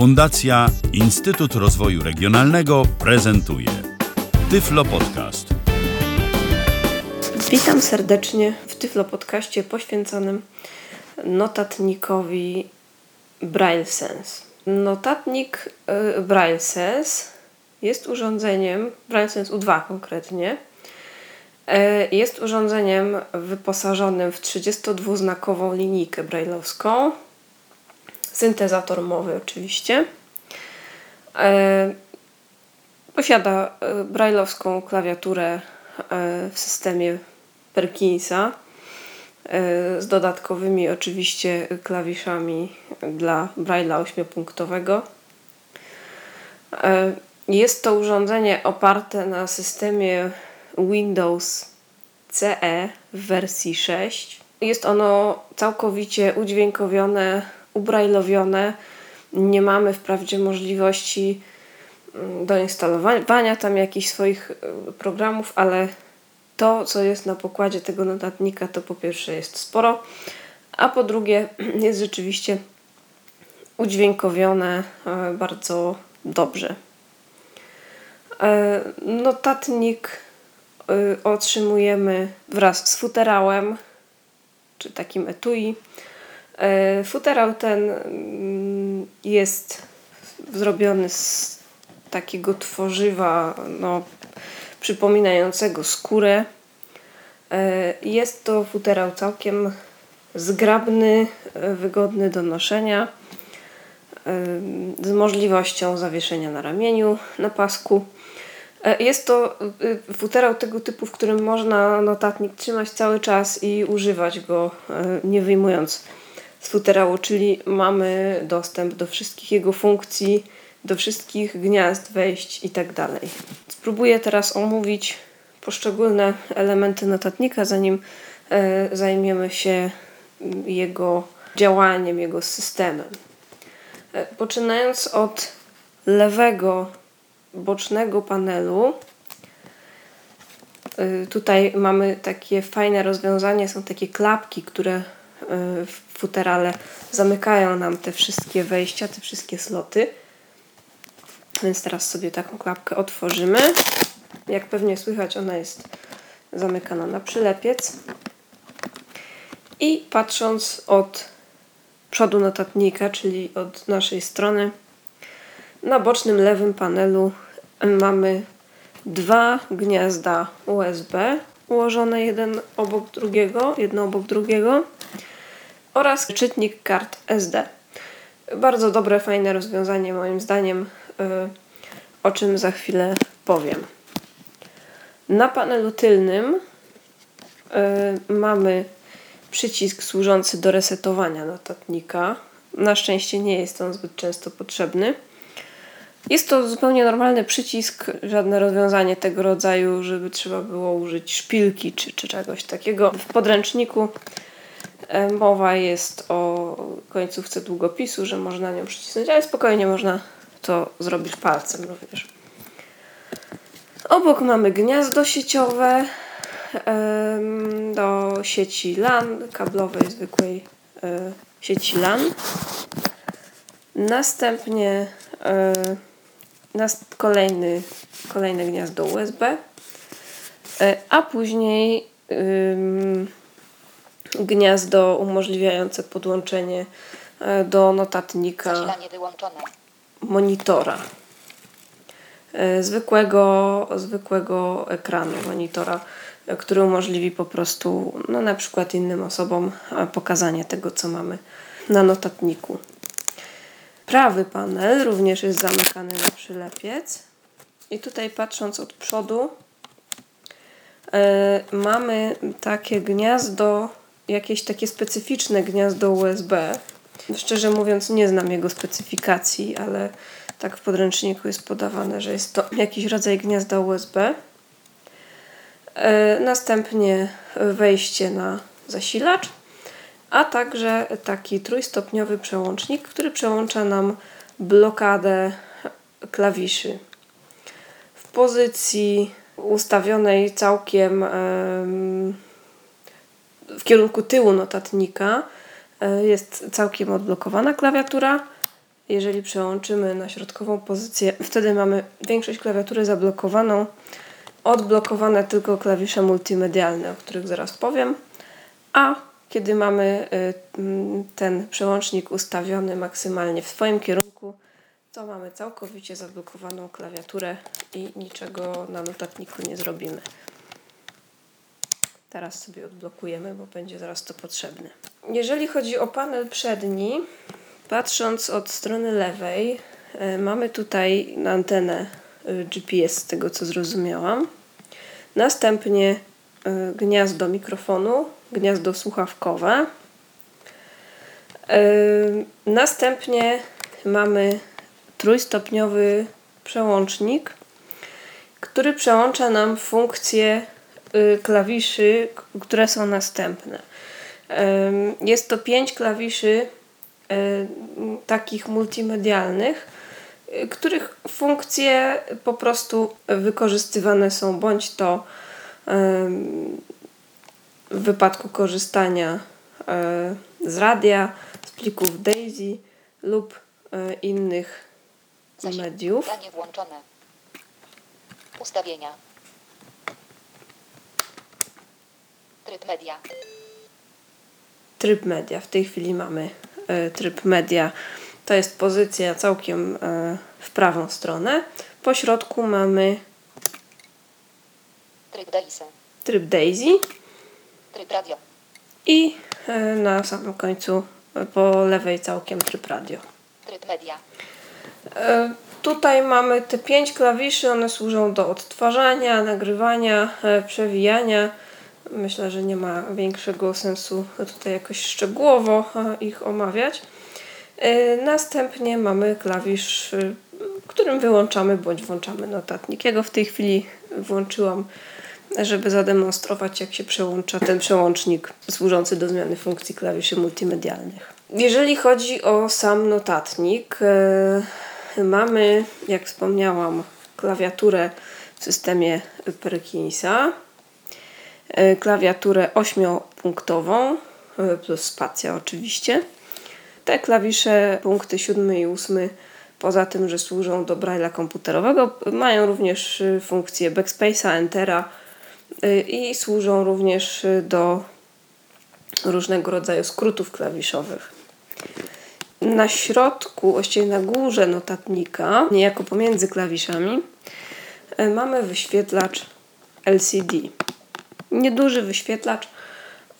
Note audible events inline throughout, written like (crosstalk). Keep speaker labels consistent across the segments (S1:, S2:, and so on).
S1: Fundacja Instytut Rozwoju Regionalnego prezentuje Tyflo Podcast.
S2: Witam serdecznie w Tyflo Podcaście poświęconym notatnikowi Braille Sense. Notatnik y, Braille Sense jest urządzeniem, Braille Sense U2 konkretnie, y, jest urządzeniem wyposażonym w 32-znakową linijkę brailleowską, syntezator mowy oczywiście. Y, posiada brailleowską klawiaturę w systemie Perkinsa z dodatkowymi oczywiście klawiszami dla Braille'a ośmiopunktowego. Jest to urządzenie oparte na systemie Windows CE w wersji 6. Jest ono całkowicie udźwiękowione, ubrajlowione. Nie mamy wprawdzie możliwości mm, do instalowania tam jakichś swoich y, programów, ale to, co jest na pokładzie tego notatnika, to po pierwsze jest sporo, a po drugie (clears throat) jest rzeczywiście udźwiękowione e, bardzo dobrze. E, notatnik e, otrzymujemy wraz z futerałem, czy takim etui. Futerał ten mm, jest zrobiony z takiego tworzywa no, przypominającego skórę. E, jest to futerał całkiem zgrabny, e, wygodny do noszenia, e, z możliwością zawieszenia na ramieniu, na pasku. Jest to futerał tego typu, w którym można notatnik trzymać cały czas i używać go nie wyjmując z futerału, czyli mamy dostęp do wszystkich jego funkcji, do wszystkich gniazd, wejść i tak. Spróbuję teraz omówić poszczególne elementy notatnika, zanim e, zajmiemy się jego działaniem, jego systemem. E, poczynając od lewego, bocznego panelu, e, tutaj mamy takie fajne rozwiązanie, są takie klapki, które futerale zamykają nam te wszystkie wejścia, te wszystkie sloty. Więc teraz sobie taką klapkę otworzymy. Jak pewnie słychać, ona jest zamykana na przylepiec. I patrząc od przodu notatnika, czyli od naszej strony, na bocznym lewym panelu mamy dwa gniazda USB ułożone jeden obok drugiego, jedno obok drugiego oraz czytnik kart SD. Bardzo dobre, fajne rozwiązanie moim zdaniem Y, o czym za chwilę powiem. Na panelu tylnym y, mamy przycisk służący do resetowania notatnika. Na szczęście nie jest on zbyt często potrzebny. Jest to zupełnie normalny przycisk, żadne rozwiązanie tego rodzaju, żeby trzeba było użyć szpilki czy, czy czegoś takiego. W podręczniku mowa jest o końcówce długopisu, że można nią przycisnąć, ale spokojnie można to zrobisz palcem również. Obok mamy gniazdo sieciowe do sieci LAN, kablowej, zwykłej e, sieci LAN. Następnie e, kolejny, kolejne gniazdo USB, e, a później gniazdo umożliwiające podłączenie do notatnika monitora. E, zwykłego, zwykłego ekranu monitora, e, który umożliwi po prostu no, na przykład innym osobom e, pokazanie tego, co mamy na notatniku. Prawy panel również jest zamykany na przylepiec. I tutaj patrząc od przodu mamy takie gniazdo, jakieś takie specyficzne gniazdo USB, Szczerze mówiąc, nie znam jego specyfikacji, ale tak w podręczniku jest podawane, że jest to jakiś rodzaj gniazda USB. E, następnie wejście na zasilacz, a także taki trójstopniowy przełącznik, który przełącza nam blokadę klawiszy. W pozycji ustawionej całkiem w kierunku tyłu notatnika E, jest całkiem odblokowana klawiatura. jeżeli przełączymy na środkową pozycję, wtedy mamy większość klawiatury zablokowaną, odblokowane tylko klawisze multimedialne, o których zaraz powiem, a kiedy mamy y, ten przełącznik ustawiony maksymalnie w swoim kierunku, to mamy całkowicie zablokowaną klawiaturę i niczego na notatniku nie zrobimy. Teraz sobie odblokujemy, bo będzie zaraz to potrzebne. Jeżeli chodzi o panel przedni, patrząc od strony lewej, y, mamy tutaj antenę y, GPS, z tego co zrozumiałam. Następnie y, gniazdo mikrofonu, gniazdo słuchawkowe. Następnie mamy trójstopniowy przełącznik, który przełącza nam funkcje y, klawiszy, które są następne. Jest to pięć klawiszy y, takich multimedialnych, y, których funkcje po prostu wykorzystywane są bądź to w wypadku korzystania z radia, z plików DAISY lub innych
S3: Zasięg.
S2: mediów.
S3: Ustawienia. Tryb media.
S2: Tryb media. W tej chwili mamy e, tryb media. To jest pozycja całkiem e, w prawą stronę. Po środku mamy
S3: Tryb Daisy.
S2: tryb Daisy
S3: Tryb radio.
S2: i e, na samym końcu po lewej całkiem tryb radio.
S3: Tryb media.
S2: Tutaj mamy te pięć klawiszy, one służą do odtwarzania, nagrywania, przewijania. Myślę, że nie ma większego sensu tutaj jakoś szczegółowo e, ich omawiać. E, Następnie mamy klawisz, e, którym wyłączamy bądź włączamy notatnik. Ja go w tej chwili włączyłam, żeby zademonstrować, jak się przełącza ten przełącznik służący do zmiany funkcji klawiszy multimedialnych. Jeżeli chodzi o sam notatnik, mamy, jak wspomniałam, klawiaturę w systemie Perkinsa, klawiaturę ośmiopunktową e, plus spacja oczywiście. Te klawisze, punkty 7 i 8, poza tym, że służą do braille'a komputerowego, mają również e, funkcję backspace'a, entera e, i służą również e, do różnego rodzaju skrótów klawiszowych. Na środku, właściwie na górze notatnika, niejako pomiędzy klawiszami, e, mamy wyświetlacz LCD. Nieduży wyświetlacz,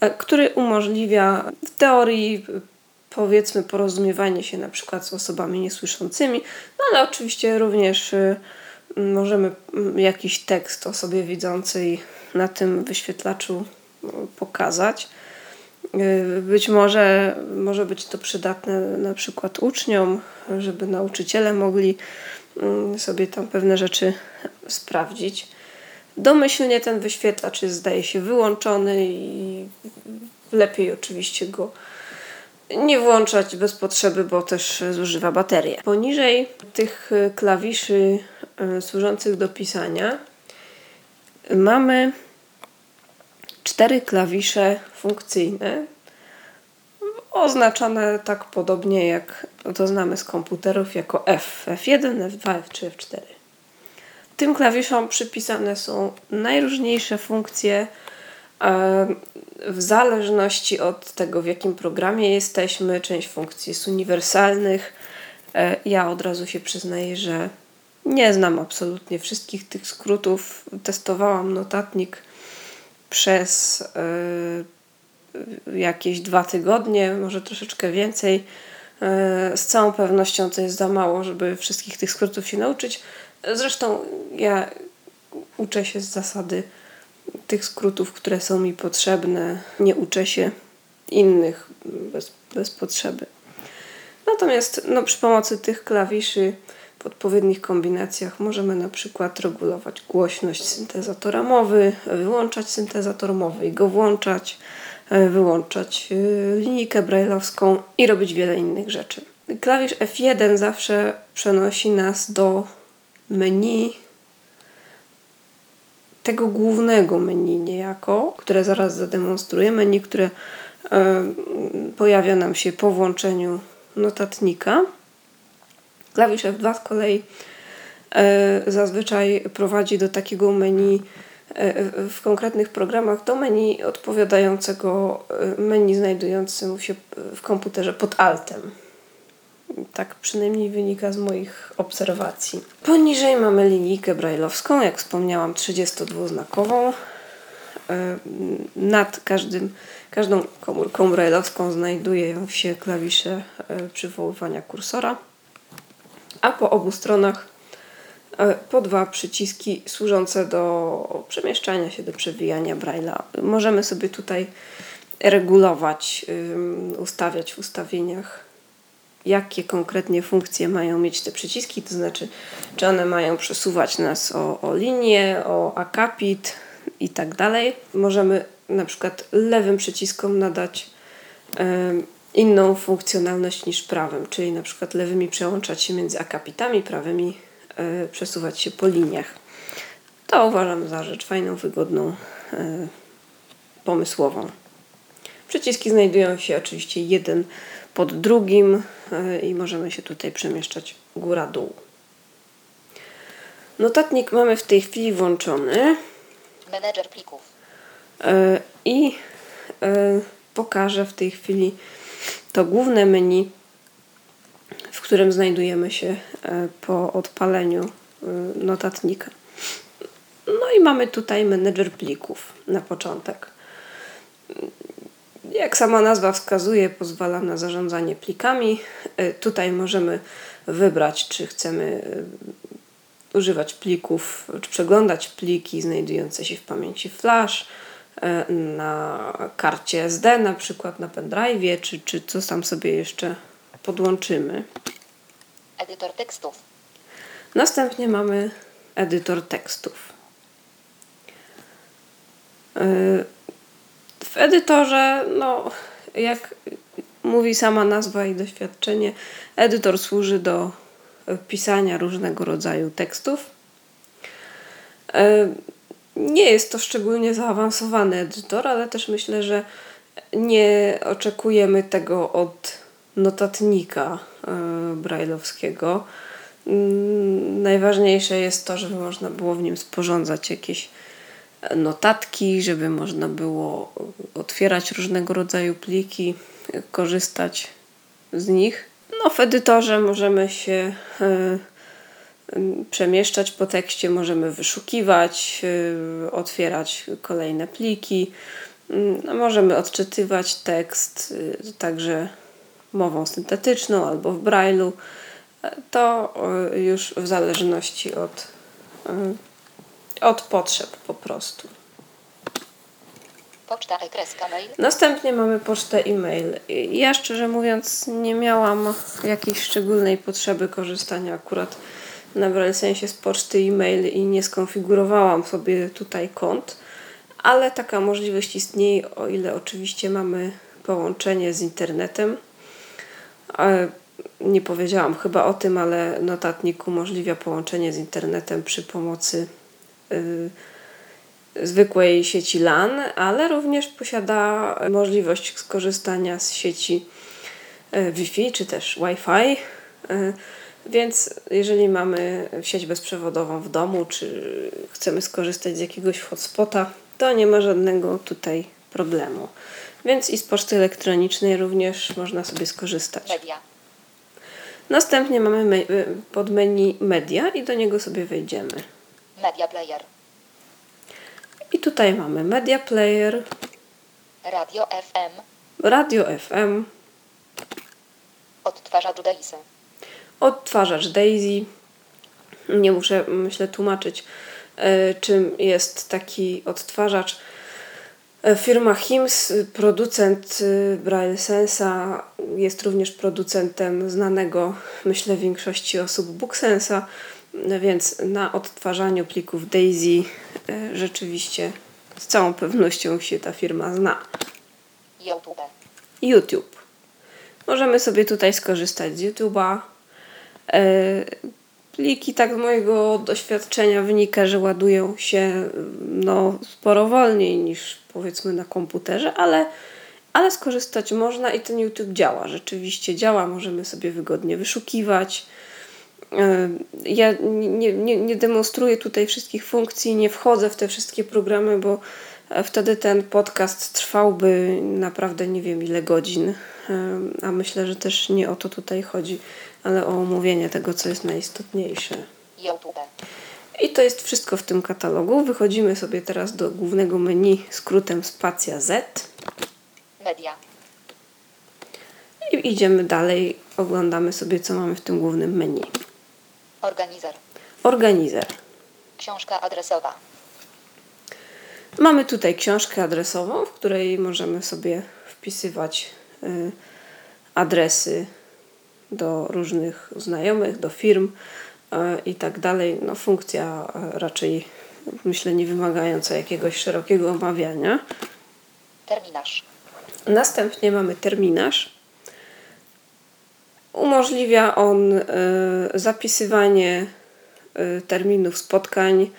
S2: e, który umożliwia w teorii powiedzmy porozumiewanie się na przykład z osobami niesłyszącymi, no ale oczywiście również e, możemy mm, jakiś tekst osobie widzącej na tym wyświetlaczu e, pokazać. Y, Być może może być to przydatne na przykład uczniom, żeby nauczyciele mogli mm, sobie tam pewne rzeczy sprawdzić. Domyślnie ten wyświetlacz jest, zdaje się, wyłączony i lepiej oczywiście go nie włączać bez potrzeby, bo też zużywa baterię. Poniżej tych y, klawiszy y, służących do pisania mamy cztery klawisze funkcyjne, oznaczone tak podobnie jak to znamy z komputerów jako F, F1, F2, F3, F4. Tym klawiszom przypisane są najróżniejsze funkcje e, w zależności od tego, w jakim programie jesteśmy. Część funkcji jest uniwersalnych. E, Ja od razu się przyznaję, że nie znam absolutnie wszystkich tych skrótów. Testowałam notatnik przez y, jakieś dwa tygodnie, może troszeczkę więcej. Y, z całą pewnością to jest za mało, żeby wszystkich tych skrótów się nauczyć. Zresztą ja uczę się z zasady tych skrótów, które są mi potrzebne. Nie uczę się innych bez, bez potrzeby. Natomiast no, przy pomocy tych klawiszy w odpowiednich kombinacjach możemy na przykład regulować głośność syntezatora mowy, wyłączać syntezator mowy i go włączać, wyłączać e, linijkę brailleowską i robić wiele innych rzeczy. Klawisz F1 zawsze przenosi nas do menu tego głównego menu niejako, które zaraz zademonstruję, menu, które e, pojawia nam się po włączeniu notatnika. Klawisz F2 z kolei e, zazwyczaj prowadzi do takiego menu e, w konkretnych programach do menu odpowiadającego menu znajdującemu się w komputerze pod altem. Tak przynajmniej wynika z moich obserwacji. Poniżej mamy linijkę brajlowską, jak wspomniałam, 32-znakową. Nad każdym, każdą komórką brajlowską znajdują się klawisze przywoływania kursora, a po obu stronach po dwa przyciski służące do przemieszczania się, do przewijania braille'a. Możemy sobie tutaj regulować, ustawiać w ustawieniach, jakie konkretnie funkcje mają mieć te przyciski, to znaczy, czy one mają przesuwać nas o, o linię, o akapit i tak dalej. Możemy na przykład lewym przyciskom nadać inną funkcjonalność niż prawym, czyli na przykład lewymi przełączać się między akapitami, prawymi y, przesuwać się po liniach. To uważam za rzecz fajną, wygodną, y, pomysłową. Przyciski znajdują się oczywiście jeden pod drugim y, i możemy się tutaj przemieszczać góra-dół. Notatnik mamy w tej chwili włączony.
S3: Menedżer plików.
S2: I pokażę w tej chwili to główne menu, w którym znajdujemy się po odpaleniu notatnika. No i mamy tutaj menedżer plików na początek. Jak sama nazwa wskazuje, pozwala na zarządzanie plikami. E, tutaj możemy wybrać, czy chcemy używać plików, czy przeglądać pliki znajdujące się w pamięci flash, E, na karcie SD, na przykład na pendrive, czy, czy co tam sobie jeszcze podłączymy.
S3: Edytor tekstów.
S2: Następnie mamy edytor tekstów. E, w edytorze, no, jak mówi sama nazwa i doświadczenie, edytor służy do pisania różnego rodzaju tekstów. E, nie jest to szczególnie zaawansowany edytor, ale też myślę, że nie oczekujemy tego od notatnika yy, brajlowskiego. Mm, najważniejsze jest to, żeby można było w nim sporządzać jakieś notatki, żeby można było otwierać różnego rodzaju pliki, korzystać z nich. No, w edytorze możemy się yy, przemieszczać po tekście, możemy wyszukiwać, y, otwierać kolejne pliki, mm, możemy odczytywać tekst y, także mową syntetyczną albo w braille'u. To już w zależności od, od potrzeb po prostu.
S3: Poczta e mail.
S2: Następnie mamy pocztę e-mail. Ja szczerze mówiąc nie miałam jakiejś szczególnej potrzeby korzystania akurat na sensie z poczty e-mail i nie skonfigurowałam sobie tutaj kont, ale taka możliwość istnieje, o ile oczywiście mamy połączenie z internetem. Nie powiedziałam chyba o tym, ale notatnik umożliwia połączenie z internetem przy pomocy zwykłej sieci LAN, ale również posiada możliwość skorzystania z sieci y, Wi-Fi czy też Wi-Fi. Y, więc jeżeli mamy sieć bezprzewodową w domu, czy chcemy skorzystać z jakiegoś hotspota, to nie ma żadnego tutaj problemu. Więc i z poczty elektronicznej również można sobie skorzystać.
S3: Media.
S2: Następnie mamy y, pod menu media i do niego sobie wejdziemy.
S3: Media player.
S2: I tutaj mamy media player.
S3: Radio FM.
S2: Radio FM.
S3: Odtwarzacz Daisy
S2: odtwarzacz Daisy. Nie muszę, myślę, tłumaczyć, e, czym jest taki odtwarzacz. E, firma HIMS, producent e, Braille Sensa, jest również producentem znanego, myślę, większości osób Booksensa, więc na odtwarzaniu plików Daisy rzeczywiście z całą pewnością się ta firma zna.
S3: YouTube.
S2: YouTube. Możemy sobie tutaj skorzystać z YouTube'a, E, pliki, tak z mojego doświadczenia wynika, że ładują się no, sporo wolniej niż powiedzmy na komputerze, ale, ale skorzystać można i ten YouTube działa. Rzeczywiście działa, możemy sobie wygodnie wyszukiwać. Ja nie, nie, nie demonstruję tutaj wszystkich funkcji, nie wchodzę w te wszystkie programy, bo wtedy ten podcast trwałby naprawdę nie wiem ile godzin. A myślę, że też nie o to tutaj chodzi, ale o omówienie tego, co jest najistotniejsze.
S3: YouTube.
S2: I to jest wszystko w tym katalogu. Wychodzimy sobie teraz do głównego menu skrótem spacja Z.
S3: Media.
S2: I idziemy dalej, oglądamy sobie, co mamy w tym głównym menu.
S3: Organizer.
S2: Organizer.
S3: Książka adresowa.
S2: Mamy tutaj książkę adresową, w której możemy sobie wpisywać y, adresy do różnych znajomych, do firm y, i tak dalej. No, funkcja y, raczej, myślę, nie wymagająca jakiegoś szerokiego omawiania.
S3: Terminarz.
S2: Następnie mamy terminarz. Umożliwia on y, zapisywanie y, terminów spotkań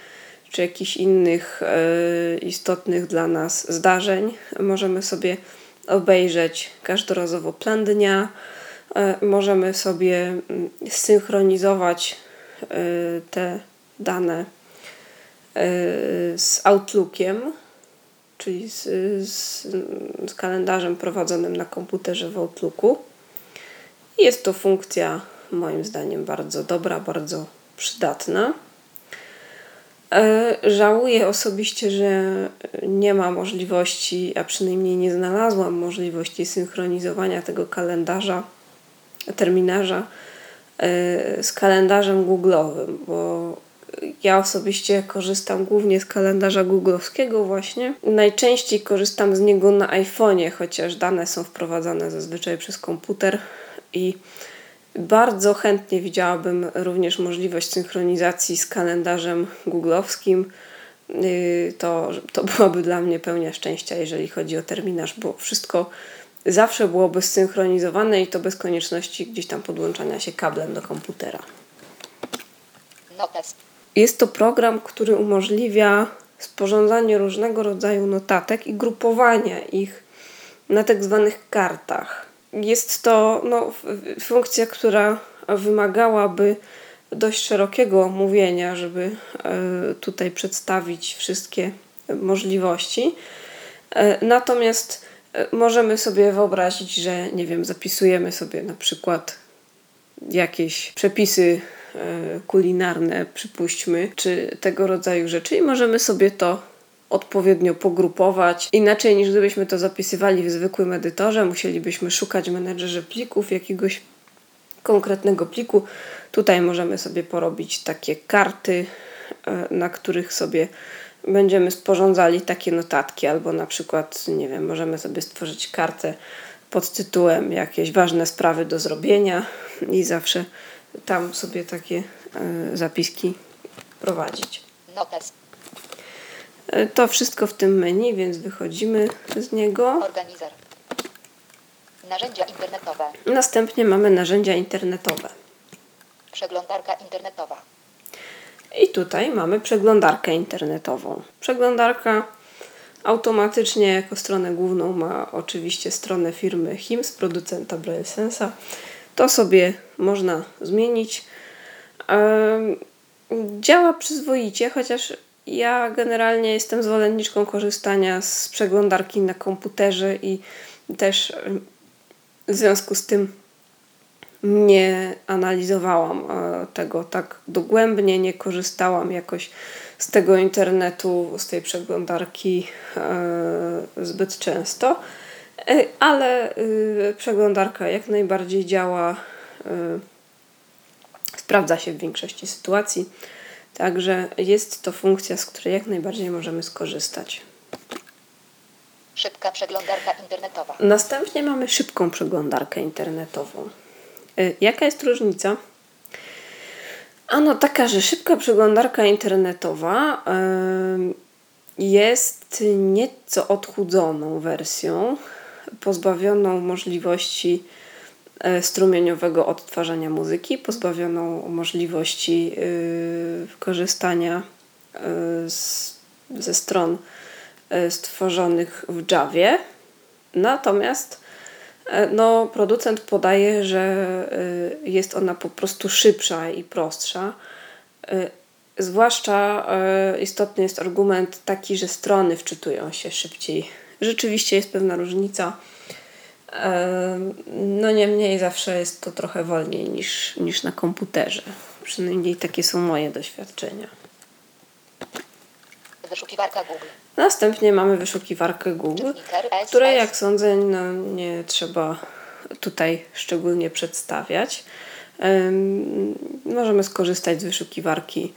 S2: czy jakichś innych y, istotnych dla nas zdarzeń. Możemy sobie obejrzeć każdorazowo plan dnia. Możemy sobie synchronizować te dane z Outlookiem, czyli z, z, z kalendarzem prowadzonym na komputerze w Outlooku. Jest to funkcja moim zdaniem bardzo dobra, bardzo przydatna. E, żałuję osobiście, że nie ma możliwości, a przynajmniej nie znalazłam możliwości synchronizowania tego kalendarza, terminarza e, z kalendarzem Google'owym, bo ja osobiście korzystam głównie z kalendarza googlowskiego właśnie. Najczęściej korzystam z niego na iPhone'ie, chociaż dane są wprowadzane zazwyczaj przez komputer i bardzo chętnie widziałabym również możliwość synchronizacji z kalendarzem googlowskim. Y, to, to byłoby dla mnie pełnia szczęścia, jeżeli chodzi o terminarz, bo wszystko zawsze byłoby zsynchronizowane i to bez konieczności gdzieś tam podłączania się kablem do komputera.
S3: Notes.
S2: Jest to program, który umożliwia sporządzanie różnego rodzaju notatek i grupowanie ich na tak zwanych kartach. Jest to no, funkcja, która wymagałaby dość szerokiego omówienia, żeby e, tutaj przedstawić wszystkie możliwości. E, natomiast e, możemy sobie wyobrazić, że nie wiem, zapisujemy sobie na przykład jakieś przepisy kulinarne, przypuśćmy, czy tego rodzaju rzeczy i możemy sobie to odpowiednio pogrupować. Inaczej niż gdybyśmy to zapisywali w zwykłym edytorze, musielibyśmy szukać menedżerze plików jakiegoś konkretnego pliku. Tutaj możemy sobie porobić takie karty, e, na których sobie będziemy sporządzali takie notatki, albo na przykład, nie wiem, możemy sobie stworzyć kartę pod tytułem jakieś ważne sprawy do zrobienia i zawsze tam sobie takie e, zapiski prowadzić.
S3: Notes.
S2: To wszystko w tym menu, więc wychodzimy z niego.
S3: Organizer. Narzędzia internetowe.
S2: Następnie mamy narzędzia internetowe.
S3: Przeglądarka internetowa.
S2: I tutaj mamy przeglądarkę internetową. Przeglądarka automatycznie jako stronę główną ma oczywiście stronę firmy HIMS, producenta Braille Sensa. To sobie można zmienić. Działa przyzwoicie, chociaż ja generalnie jestem zwolenniczką korzystania z przeglądarki na komputerze i też w związku z tym nie analizowałam e, tego tak dogłębnie, nie korzystałam jakoś z tego internetu, z tej przeglądarki e, zbyt często, e, ale przeglądarka jak najbardziej działa, sprawdza się w większości sytuacji. Także jest to funkcja, z której jak najbardziej możemy skorzystać.
S3: Szybka przeglądarka internetowa.
S2: Następnie mamy szybką przeglądarkę internetową. Y, jaka jest różnica? Ano taka, że szybka przeglądarka internetowa jest nieco odchudzoną wersją, pozbawioną możliwości strumieniowego odtwarzania muzyki, pozbawioną możliwości e, korzystania e, z, ze stron stworzonych w Javie. Natomiast E, No, producent podaje, że y, jest ona po prostu szybsza i prostsza. Y, Zwłaszcza y, istotny jest argument taki, że strony wczytują się szybciej. Rzeczywiście jest pewna różnica. No niemniej zawsze jest to trochę wolniej niż, niż na komputerze. Przynajmniej takie są moje doświadczenia.
S3: Wyszukiwarka Google.
S2: Następnie mamy wyszukiwarkę Google, której jak sądzę no, nie trzeba tutaj szczególnie przedstawiać. Em, Możemy skorzystać z wyszukiwarki,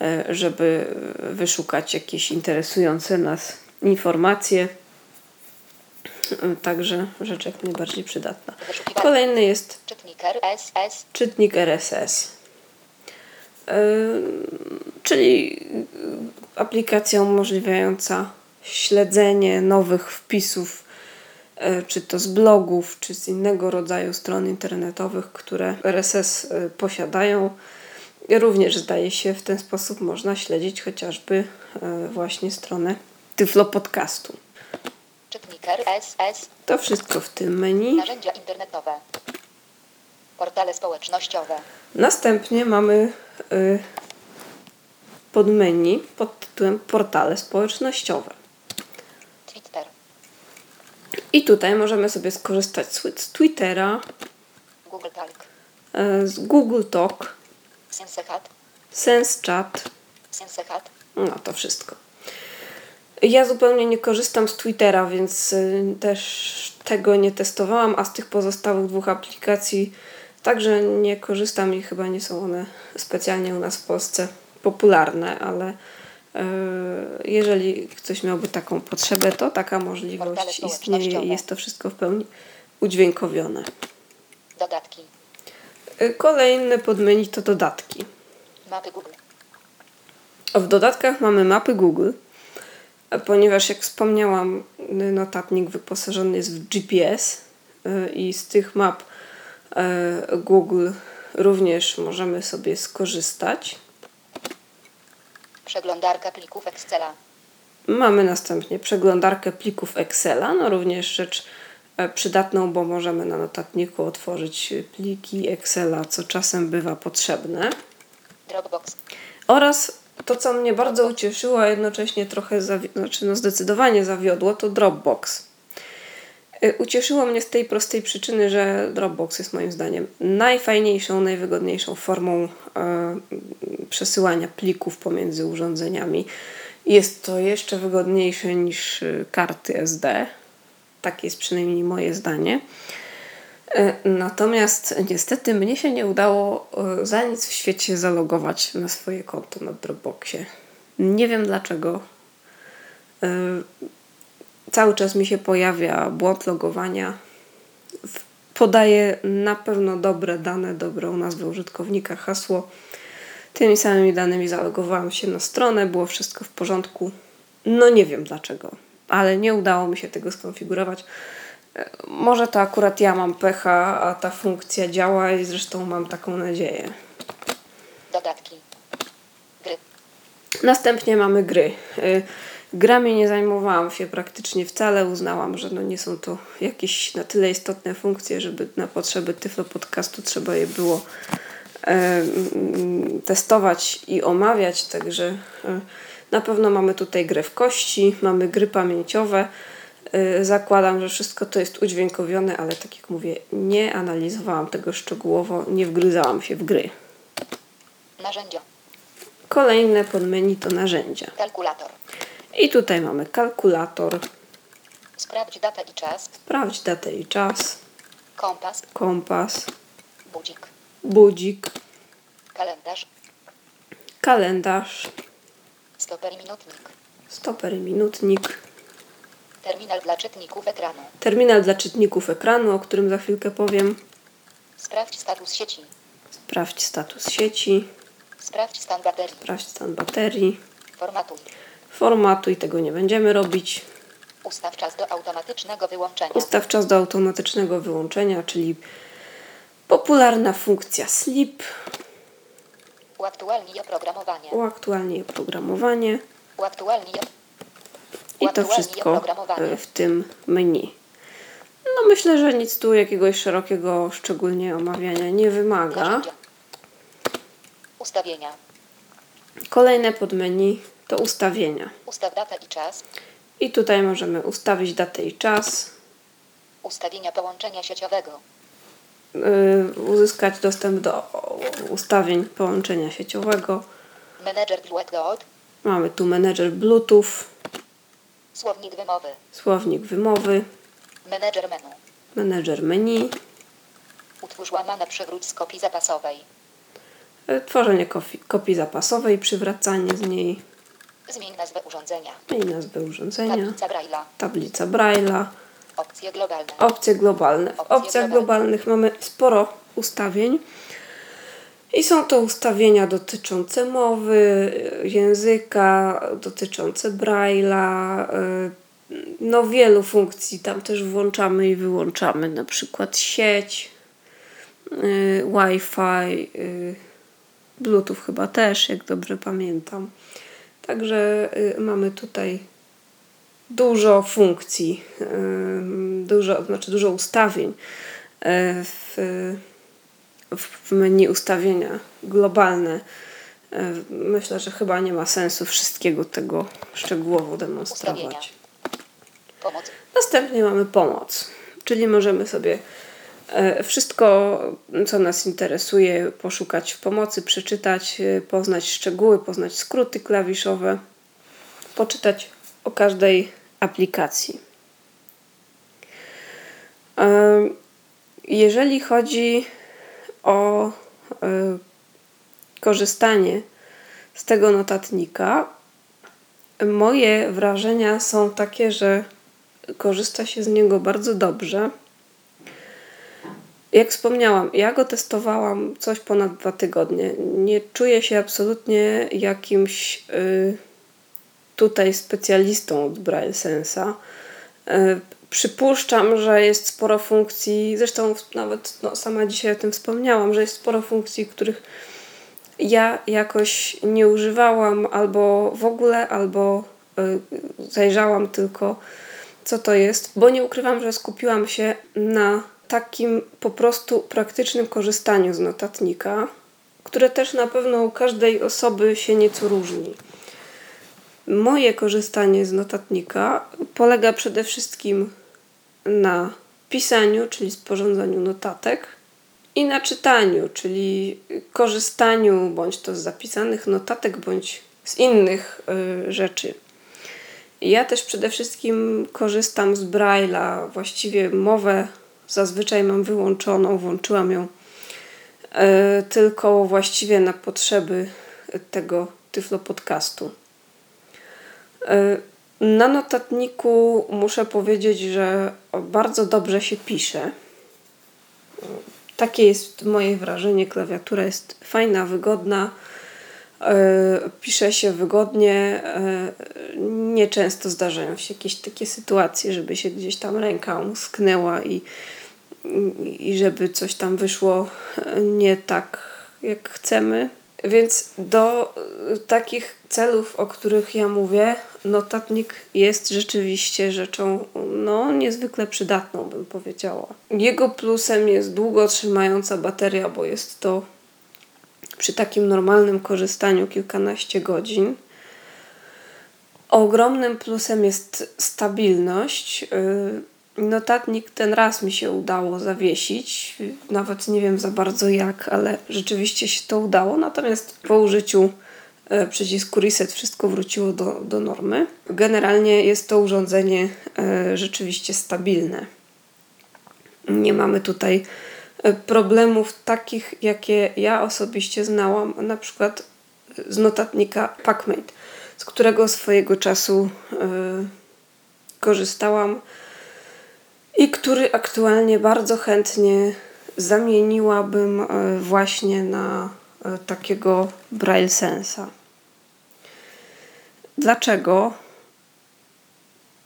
S2: e, żeby wyszukać jakieś interesujące nas informacje. E, Także rzecz jak najbardziej przydatna. Kolejny jest
S3: Czytniker S, S.
S2: czytnik RSS, Ym, czyli y, aplikacja umożliwiająca śledzenie nowych wpisów, y, czy to z blogów, czy z innego rodzaju stron internetowych, które RSS y, posiadają. Również zdaje się w ten sposób można śledzić chociażby y, właśnie stronę Tyflo Podcastu.
S3: Czytniker S, S.
S2: To wszystko w tym menu.
S3: Narzędzia internetowe. Portale społecznościowe.
S2: Następnie mamy y, podmenu pod tytułem Portale społecznościowe.
S3: Twitter.
S2: I tutaj możemy sobie skorzystać z, z Twittera,
S3: Google Talk.
S2: y, z Google Talk,
S3: SenseChat.
S2: SenseChat,
S3: SenseChat.
S2: no to wszystko. Ja zupełnie nie korzystam z Twittera, więc y, też tego nie testowałam, a z tych pozostałych dwóch aplikacji także nie korzystam i chyba nie są one specjalnie u nas w Polsce popularne, ale y, jeżeli ktoś miałby taką potrzebę, to taka możliwość istnieje i jest to wszystko w pełni udźwiękowione.
S3: Dodatki.
S2: Y, Kolejne podmenu to dodatki.
S3: Mapy Google.
S2: W dodatkach mamy mapy Google, ponieważ jak wspomniałam, y, notatnik wyposażony jest w GPS y, i z tych map y, Google również możemy sobie skorzystać.
S3: Przeglądarka plików Excela.
S2: Mamy następnie przeglądarkę plików Excela, no również rzecz e, przydatną, bo możemy na notatniku otworzyć pliki Excela, co czasem bywa potrzebne.
S3: Dropbox.
S2: Oraz to, co mnie bardzo ucieszyło, a jednocześnie trochę, zawi- znaczy no zdecydowanie zawiodło, to Dropbox. Y, Ucieszyło mnie z tej prostej przyczyny, że Dropbox jest moim zdaniem najfajniejszą, najwygodniejszą formą e, przesyłania plików pomiędzy urządzeniami. Jest to jeszcze wygodniejsze niż y, karty SD. Takie jest przynajmniej moje zdanie. E, Natomiast niestety mnie się nie udało e, za nic w świecie zalogować na swoje konto na Dropboxie. Nie wiem dlaczego. E, Cały czas mi się pojawia błąd logowania. Podaję na pewno dobre dane, dobrą nazwę użytkownika, hasło. Tymi samymi danymi zalogowałam się na stronę, było wszystko w porządku. No nie wiem dlaczego, ale nie udało mi się tego skonfigurować. E, Może to akurat ja mam pecha, a ta funkcja działa i zresztą mam taką nadzieję.
S3: Dodatki. Gry.
S2: Następnie mamy gry. Y, Grami nie zajmowałam się praktycznie wcale. Uznałam, że no nie są to jakieś na tyle istotne funkcje, żeby na potrzeby Tyflo Podcastu trzeba je było e, testować i omawiać. Także e, na pewno mamy tutaj grę w kości, mamy gry pamięciowe. E, Zakładam, że wszystko to jest udźwiękowione, ale tak jak mówię, nie analizowałam tego szczegółowo, nie wgryzałam się w gry.
S3: Narzędzia.
S2: Kolejne podmenu to narzędzia.
S3: Kalkulator.
S2: I tutaj mamy kalkulator,
S3: Sprawdź datę i czas.
S2: sprawdź datę i czas,
S3: Kompas.
S2: kompas,
S3: Budzik.
S2: budzik,
S3: Kalendarz.
S2: kalendarz,
S3: Stoper i minutnik.
S2: stoper i minutnik,
S3: Terminal dla czytników ekranu.
S2: terminal dla czytników ekranu, o którym za chwilkę powiem,
S3: Sprawdź status sieci.
S2: sprawdź status sieci,
S3: Sprawdź stan baterii.
S2: sprawdź stan baterii,
S3: Formatuj.
S2: formatuj, tego nie będziemy robić.
S3: Ustaw czas do automatycznego wyłączenia.
S2: Ustaw czas do automatycznego wyłączenia, czyli popularna funkcja sleep,
S3: Uaktualnij oprogramowanie.
S2: uaktualnij oprogramowanie
S3: Uaktualnij
S2: i to wszystko e, w tym menu. No myślę, że nic tu jakiegoś szerokiego szczególnie omawiania nie wymaga.
S3: Ustawienia.
S2: Kolejne podmenu to ustawienia.
S3: Ustaw datę i czas.
S2: I tutaj możemy ustawić datę i czas,
S3: Ustawienia połączenia sieciowego.
S2: yy, uzyskać dostęp do ustawień połączenia sieciowego.
S3: Menedżer Bluetooth.
S2: Mamy tu menedżer Bluetooth,
S3: Słownik wymowy.
S2: słownik wymowy,
S3: Menedżer menu.
S2: menedżer menu,
S3: Utwórz łamane przywróć z kopii zapasowej.
S2: yy, tworzenie kopii, kopii zapasowej, przywracanie z niej
S3: Zmień nazwę urządzenia.
S2: i nazwę urządzenia,
S3: Tablica Braille'a.
S2: tablica Braille'a,
S3: Opcje globalne.
S2: opcje globalne. W
S3: Opcje
S2: opcjach
S3: globalne.
S2: globalnych mamy sporo ustawień. I są to ustawienia dotyczące mowy, języka, dotyczące Braille'a. y, No wielu funkcji tam też włączamy i wyłączamy, na przykład sieć, y, Wi-Fi, y, Bluetooth chyba też, jak dobrze pamiętam. Także y, mamy tutaj dużo funkcji, dużo, znaczy dużo ustawień y, w, w menu ustawienia globalne. Y, Myślę, że chyba nie ma sensu wszystkiego tego szczegółowo demonstrować. Następnie mamy pomoc, czyli możemy sobie e, wszystko, co nas interesuje, poszukać w pomocy, przeczytać, e, poznać szczegóły, poznać skróty klawiszowe, poczytać o każdej aplikacji. E, Jeżeli chodzi o e, korzystanie z tego notatnika, moje wrażenia są takie, że korzysta się z niego bardzo dobrze. Jak wspomniałam, ja go testowałam coś ponad dwa tygodnie. Nie czuję się absolutnie jakimś y, tutaj specjalistą od Braille Sensa. Y, przypuszczam, że jest sporo funkcji, zresztą nawet no, sama dzisiaj o tym wspomniałam, że jest sporo funkcji, których ja jakoś nie używałam albo w ogóle, albo y, zajrzałam tylko co to jest, bo nie ukrywam, że skupiłam się na takim po prostu praktycznym korzystaniu z notatnika, które też na pewno u każdej osoby się nieco różni. Moje korzystanie z notatnika polega przede wszystkim na pisaniu, czyli sporządzaniu notatek, i na czytaniu, czyli korzystaniu bądź to z zapisanych notatek, bądź z innych y, rzeczy. Ja też przede wszystkim korzystam z Braille'a, właściwie mowę zazwyczaj mam wyłączoną, włączyłam ją e, tylko właściwie na potrzeby tego Tyflo podcastu. E, na notatniku muszę powiedzieć, że bardzo dobrze się pisze. Takie jest moje wrażenie. Klawiatura jest fajna, wygodna. E, Pisze się wygodnie. e, Nieczęsto zdarzają się jakieś takie sytuacje, żeby się gdzieś tam ręka umsknęła i, i żeby coś tam wyszło nie tak, jak chcemy. Więc do e, takich celów, o których ja mówię, notatnik jest rzeczywiście rzeczą no, niezwykle przydatną, bym powiedziała. Jego plusem jest długo trzymająca bateria, bo jest to przy takim normalnym korzystaniu kilkanaście godzin. Ogromnym plusem jest stabilność. Yy, Notatnik ten raz mi się udało zawiesić. Nawet nie wiem za bardzo jak, ale rzeczywiście się to udało. Natomiast po użyciu przycisku reset wszystko wróciło do, do normy. Generalnie jest to urządzenie e, rzeczywiście stabilne. Nie mamy tutaj e, problemów takich, jakie ja osobiście znałam, na przykład z notatnika PackMate, z którego swojego czasu e, korzystałam i który aktualnie bardzo chętnie zamieniłabym e, właśnie na e, takiego Braille Sensa. Dlaczego?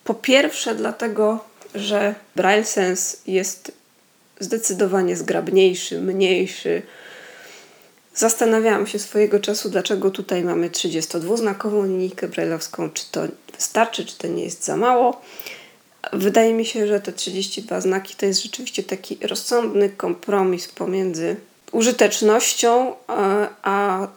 S2: Po pierwsze, dlatego, że Braille Sense jest zdecydowanie zgrabniejszy, mniejszy. Zastanawiałam się swojego czasu, dlaczego tutaj mamy 32-znakową linijkę brailleowską, czy to wystarczy, czy to nie jest za mało. Wydaje mi się, że te 32 znaki to jest rzeczywiście taki rozsądny kompromis pomiędzy użytecznością, a, a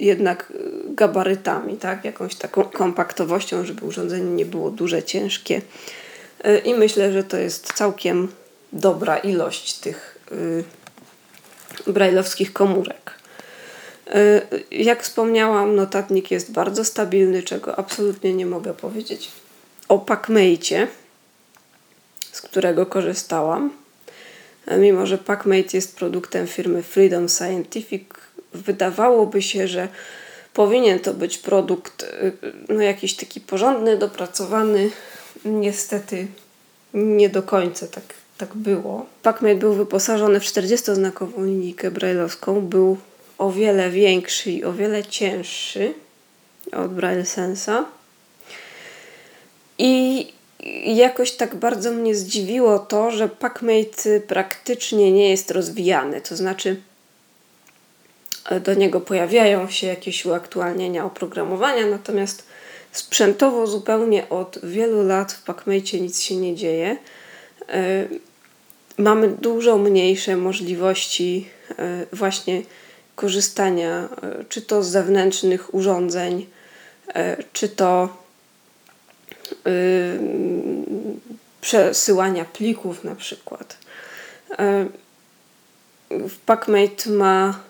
S2: jednak gabarytami, tak? jakąś taką kompaktowością, żeby urządzenie nie było duże, ciężkie. I myślę, że to jest całkiem dobra ilość tych brajlowskich komórek. Jak wspomniałam, notatnik jest bardzo stabilny, czego absolutnie nie mogę powiedzieć o PacMate, z którego korzystałam. Mimo, że PacMate jest produktem firmy Freedom Scientific, wydawałoby się, że powinien to być produkt y, no, jakiś taki porządny, dopracowany. Niestety nie do końca tak, tak było. PacMate był wyposażony w 40-znakową linijkę brailleowską. Był o wiele większy i o wiele cięższy od Braille Sensa. I jakoś tak bardzo mnie zdziwiło to, że PacMate praktycznie nie jest rozwijany. To znaczy, do niego pojawiają się jakieś uaktualnienia oprogramowania, natomiast sprzętowo zupełnie od wielu lat w PacMate nic się nie dzieje. E, mamy dużo mniejsze możliwości e, właśnie korzystania e, czy to z zewnętrznych urządzeń, czy to przesyłania plików na przykład. PacMate ma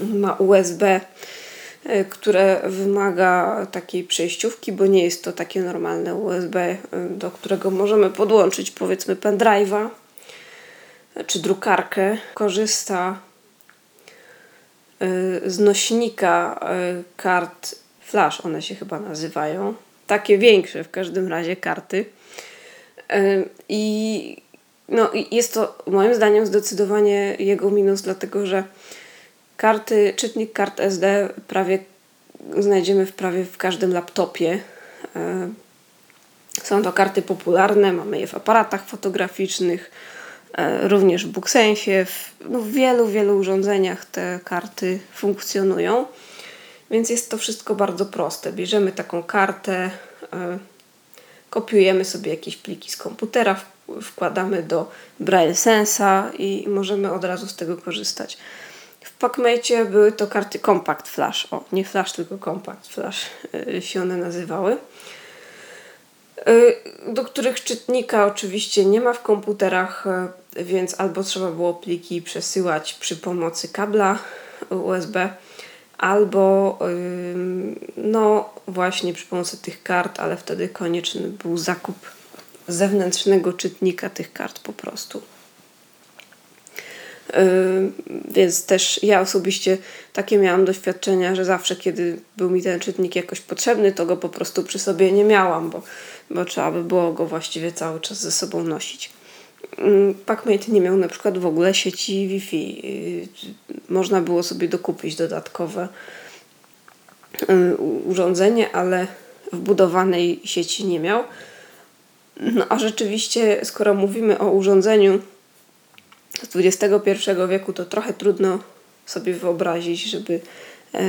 S2: ma USB, e, które wymaga takiej przejściówki, bo nie jest to takie normalne USB, e, do którego możemy podłączyć powiedzmy pendrive'a e, czy drukarkę. Korzysta z nośnika kart flash, one się chyba nazywają. Takie większe w każdym razie karty. I no, jest to moim zdaniem zdecydowanie jego minus, dlatego że Karty, czytnik kart SD prawie znajdziemy w prawie w każdym laptopie. E, są to karty popularne, mamy je w aparatach fotograficznych, e, również w BookSensie, w, no w wielu, wielu urządzeniach te karty funkcjonują. Więc jest to wszystko bardzo proste. Bierzemy taką kartę, e, kopiujemy sobie jakieś pliki z komputera, wkładamy do Braille Sensa i możemy od razu z tego korzystać. W PacMate były to karty Compact Flash. O, nie Flash, tylko Compact Flash y, się one nazywały. Y, do których czytnika oczywiście nie ma w komputerach, y, więc albo trzeba było pliki przesyłać przy pomocy kabla USB, albo no właśnie przy pomocy tych kart, ale wtedy konieczny był zakup zewnętrznego czytnika tych kart po prostu. Więc też ja osobiście takie miałam doświadczenia, że zawsze, kiedy był mi ten czytnik jakoś potrzebny, to go po prostu przy sobie nie miałam, bo, bo trzeba by było go właściwie cały czas ze sobą nosić. PacMate nie miał na przykład w ogóle sieci Wi-Fi. Można było sobie dokupić dodatkowe urządzenie, ale wbudowanej sieci nie miał. No a rzeczywiście, skoro mówimy o urządzeniu, z XXI wieku to trochę trudno sobie wyobrazić, żeby e,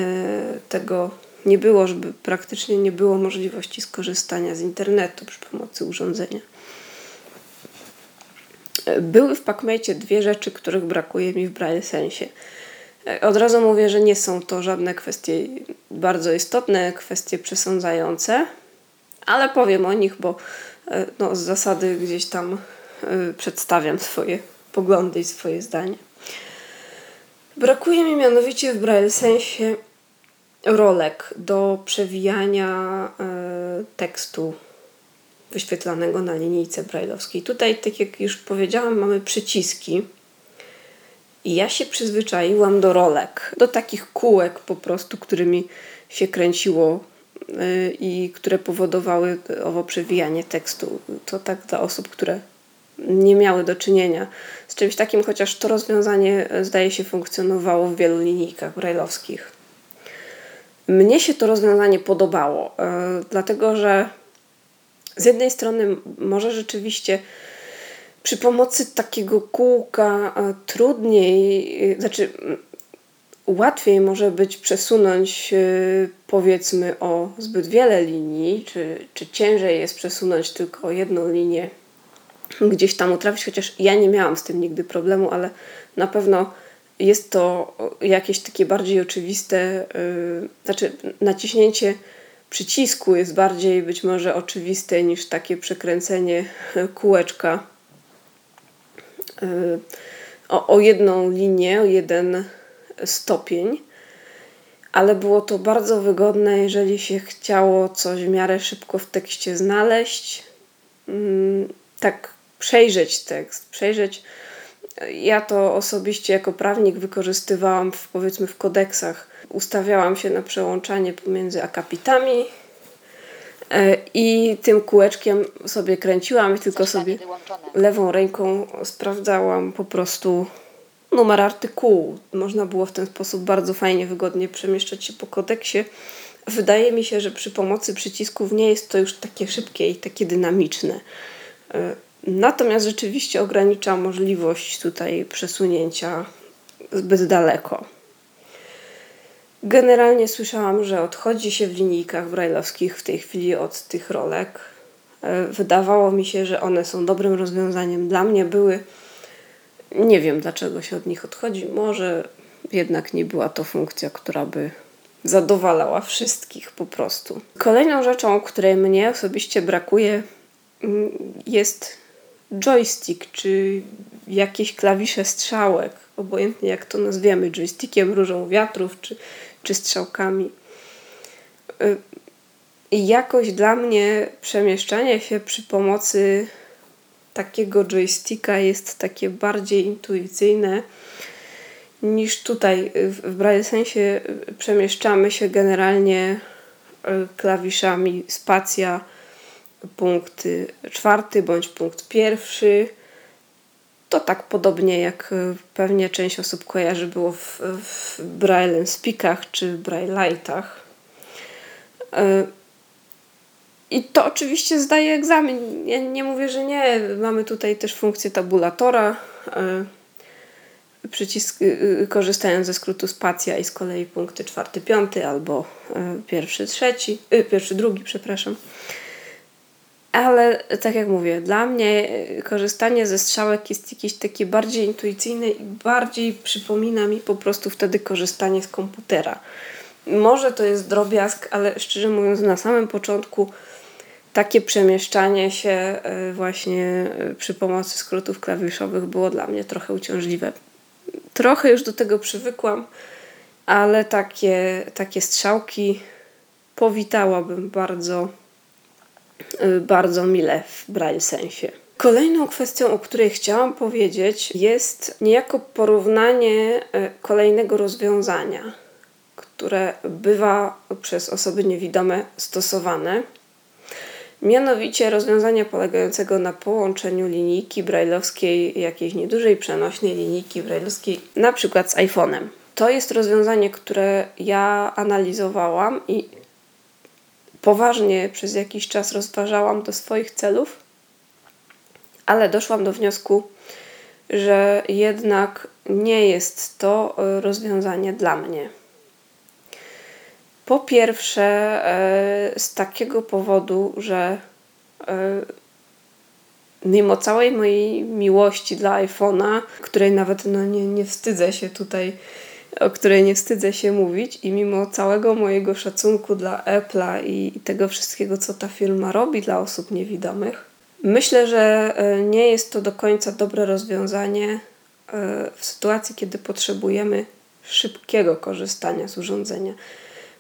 S2: tego nie było, żeby praktycznie nie było możliwości skorzystania z internetu przy pomocy urządzenia. E, były w PacMate dwie rzeczy, których brakuje mi w Braille Sensie. E, od razu mówię, że nie są to żadne kwestie bardzo istotne, kwestie przesądzające, ale powiem o nich, bo no, z zasady gdzieś tam przedstawiam swoje poglądy i swoje zdanie. Brakuje mi mianowicie w Braille sensie rolek do przewijania e, tekstu wyświetlanego na linijce brajlowskiej. Tutaj, tak jak już powiedziałam, mamy przyciski. I ja się przyzwyczaiłam do rolek, do takich kółek po prostu, którymi się kręciło e, i które powodowały owo przewijanie tekstu. To tak dla osób, które nie miały do czynienia czymś takim, chociaż to rozwiązanie e, zdaje się funkcjonowało w wielu linijkach brajlowskich. Mnie się to rozwiązanie podobało, yy, dlatego że z jednej strony może rzeczywiście przy pomocy takiego kółka yy, trudniej, znaczy łatwiej może być przesunąć powiedzmy o zbyt wiele linii, czy, czy ciężej jest przesunąć tylko jedną linię gdzieś tam utrafić, chociaż ja nie miałam z tym nigdy problemu, ale na pewno jest to jakieś takie bardziej oczywiste, yy, znaczy naciśnięcie przycisku jest bardziej być może oczywiste niż takie przekręcenie kółeczka yy, o, o jedną linię, o jeden stopień. Ale było to bardzo wygodne, jeżeli się chciało coś w miarę szybko w tekście znaleźć. Yy, tak przejrzeć tekst, przejrzeć. Ja to osobiście jako prawnik wykorzystywałam w, powiedzmy w kodeksach. Ustawiałam się na przełączanie pomiędzy akapitami e, i tym kółeczkiem sobie kręciłam i tylko sobie lewą ręką sprawdzałam po prostu numer artykułu. Można było w ten sposób bardzo fajnie, wygodnie przemieszczać się po kodeksie. Wydaje mi się, że przy pomocy przycisków nie jest to już takie szybkie i takie dynamiczne. Natomiast rzeczywiście ogranicza możliwość tutaj przesunięcia zbyt daleko. Generalnie słyszałam, że odchodzi się w linijkach brajlowskich w tej chwili od tych rolek. E, wydawało mi się, że one są dobrym rozwiązaniem. Dla mnie były. Nie wiem dlaczego się od nich odchodzi. Może jednak nie była to funkcja, która by zadowalała wszystkich po prostu. Kolejną rzeczą, której mnie osobiście brakuje, mm, jest joystick, czy jakieś klawisze strzałek, obojętnie jak to nazwiemy, joystickiem, różą wiatrów, czy, czy strzałkami. Y, I jakoś dla mnie przemieszczanie się przy pomocy takiego joysticka jest takie bardziej intuicyjne niż tutaj. W braille sensie przemieszczamy się generalnie y, klawiszami spacja, punkt czwarty bądź punkt pierwszy. To tak podobnie jak e, pewnie część osób kojarzy było w, w Braille Speakach czy Braille'ach. E, I to oczywiście zdaje egzamin. Ja nie mówię, że nie. Mamy tutaj też funkcję tabulatora. E, przycisk, korzystając ze skrótu spacja i z kolei punkty czwarty, piąty albo pierwszy, trzeci, pierwszy, drugi, przepraszam. Ale tak jak mówię, dla mnie e, korzystanie ze strzałek jest jakieś takie bardziej intuicyjne i bardziej przypomina mi po prostu wtedy korzystanie z komputera. Może to jest drobiazg, ale szczerze mówiąc, na samym początku takie przemieszczanie się e, właśnie e, przy pomocy skrótów klawiszowych było dla mnie trochę uciążliwe. Trochę już do tego przywykłam, ale takie, takie strzałki powitałabym bardzo bardzo mile w braille sensie. Kolejną kwestią, o której chciałam powiedzieć, jest niejako porównanie y, kolejnego rozwiązania, które bywa przez osoby niewidome stosowane. Mianowicie rozwiązania polegającego na połączeniu linijki brailleowskiej, jakiejś niedużej przenośnej linijki brailleowskiej, na przykład z iPhone'em. To jest rozwiązanie, które ja analizowałam i poważnie przez jakiś czas rozważałam do swoich celów, ale doszłam do wniosku, że jednak nie jest to e, rozwiązanie dla mnie. Po pierwsze, e, z takiego powodu, że e, mimo całej mojej miłości dla iPhone'a, której nawet no, nie, nie wstydzę się tutaj o której nie wstydzę się mówić i mimo całego mojego szacunku dla Apple'a i tego wszystkiego, co ta firma robi dla osób niewidomych, myślę, że e, nie jest to do końca dobre rozwiązanie e, w sytuacji, kiedy potrzebujemy szybkiego korzystania z urządzenia.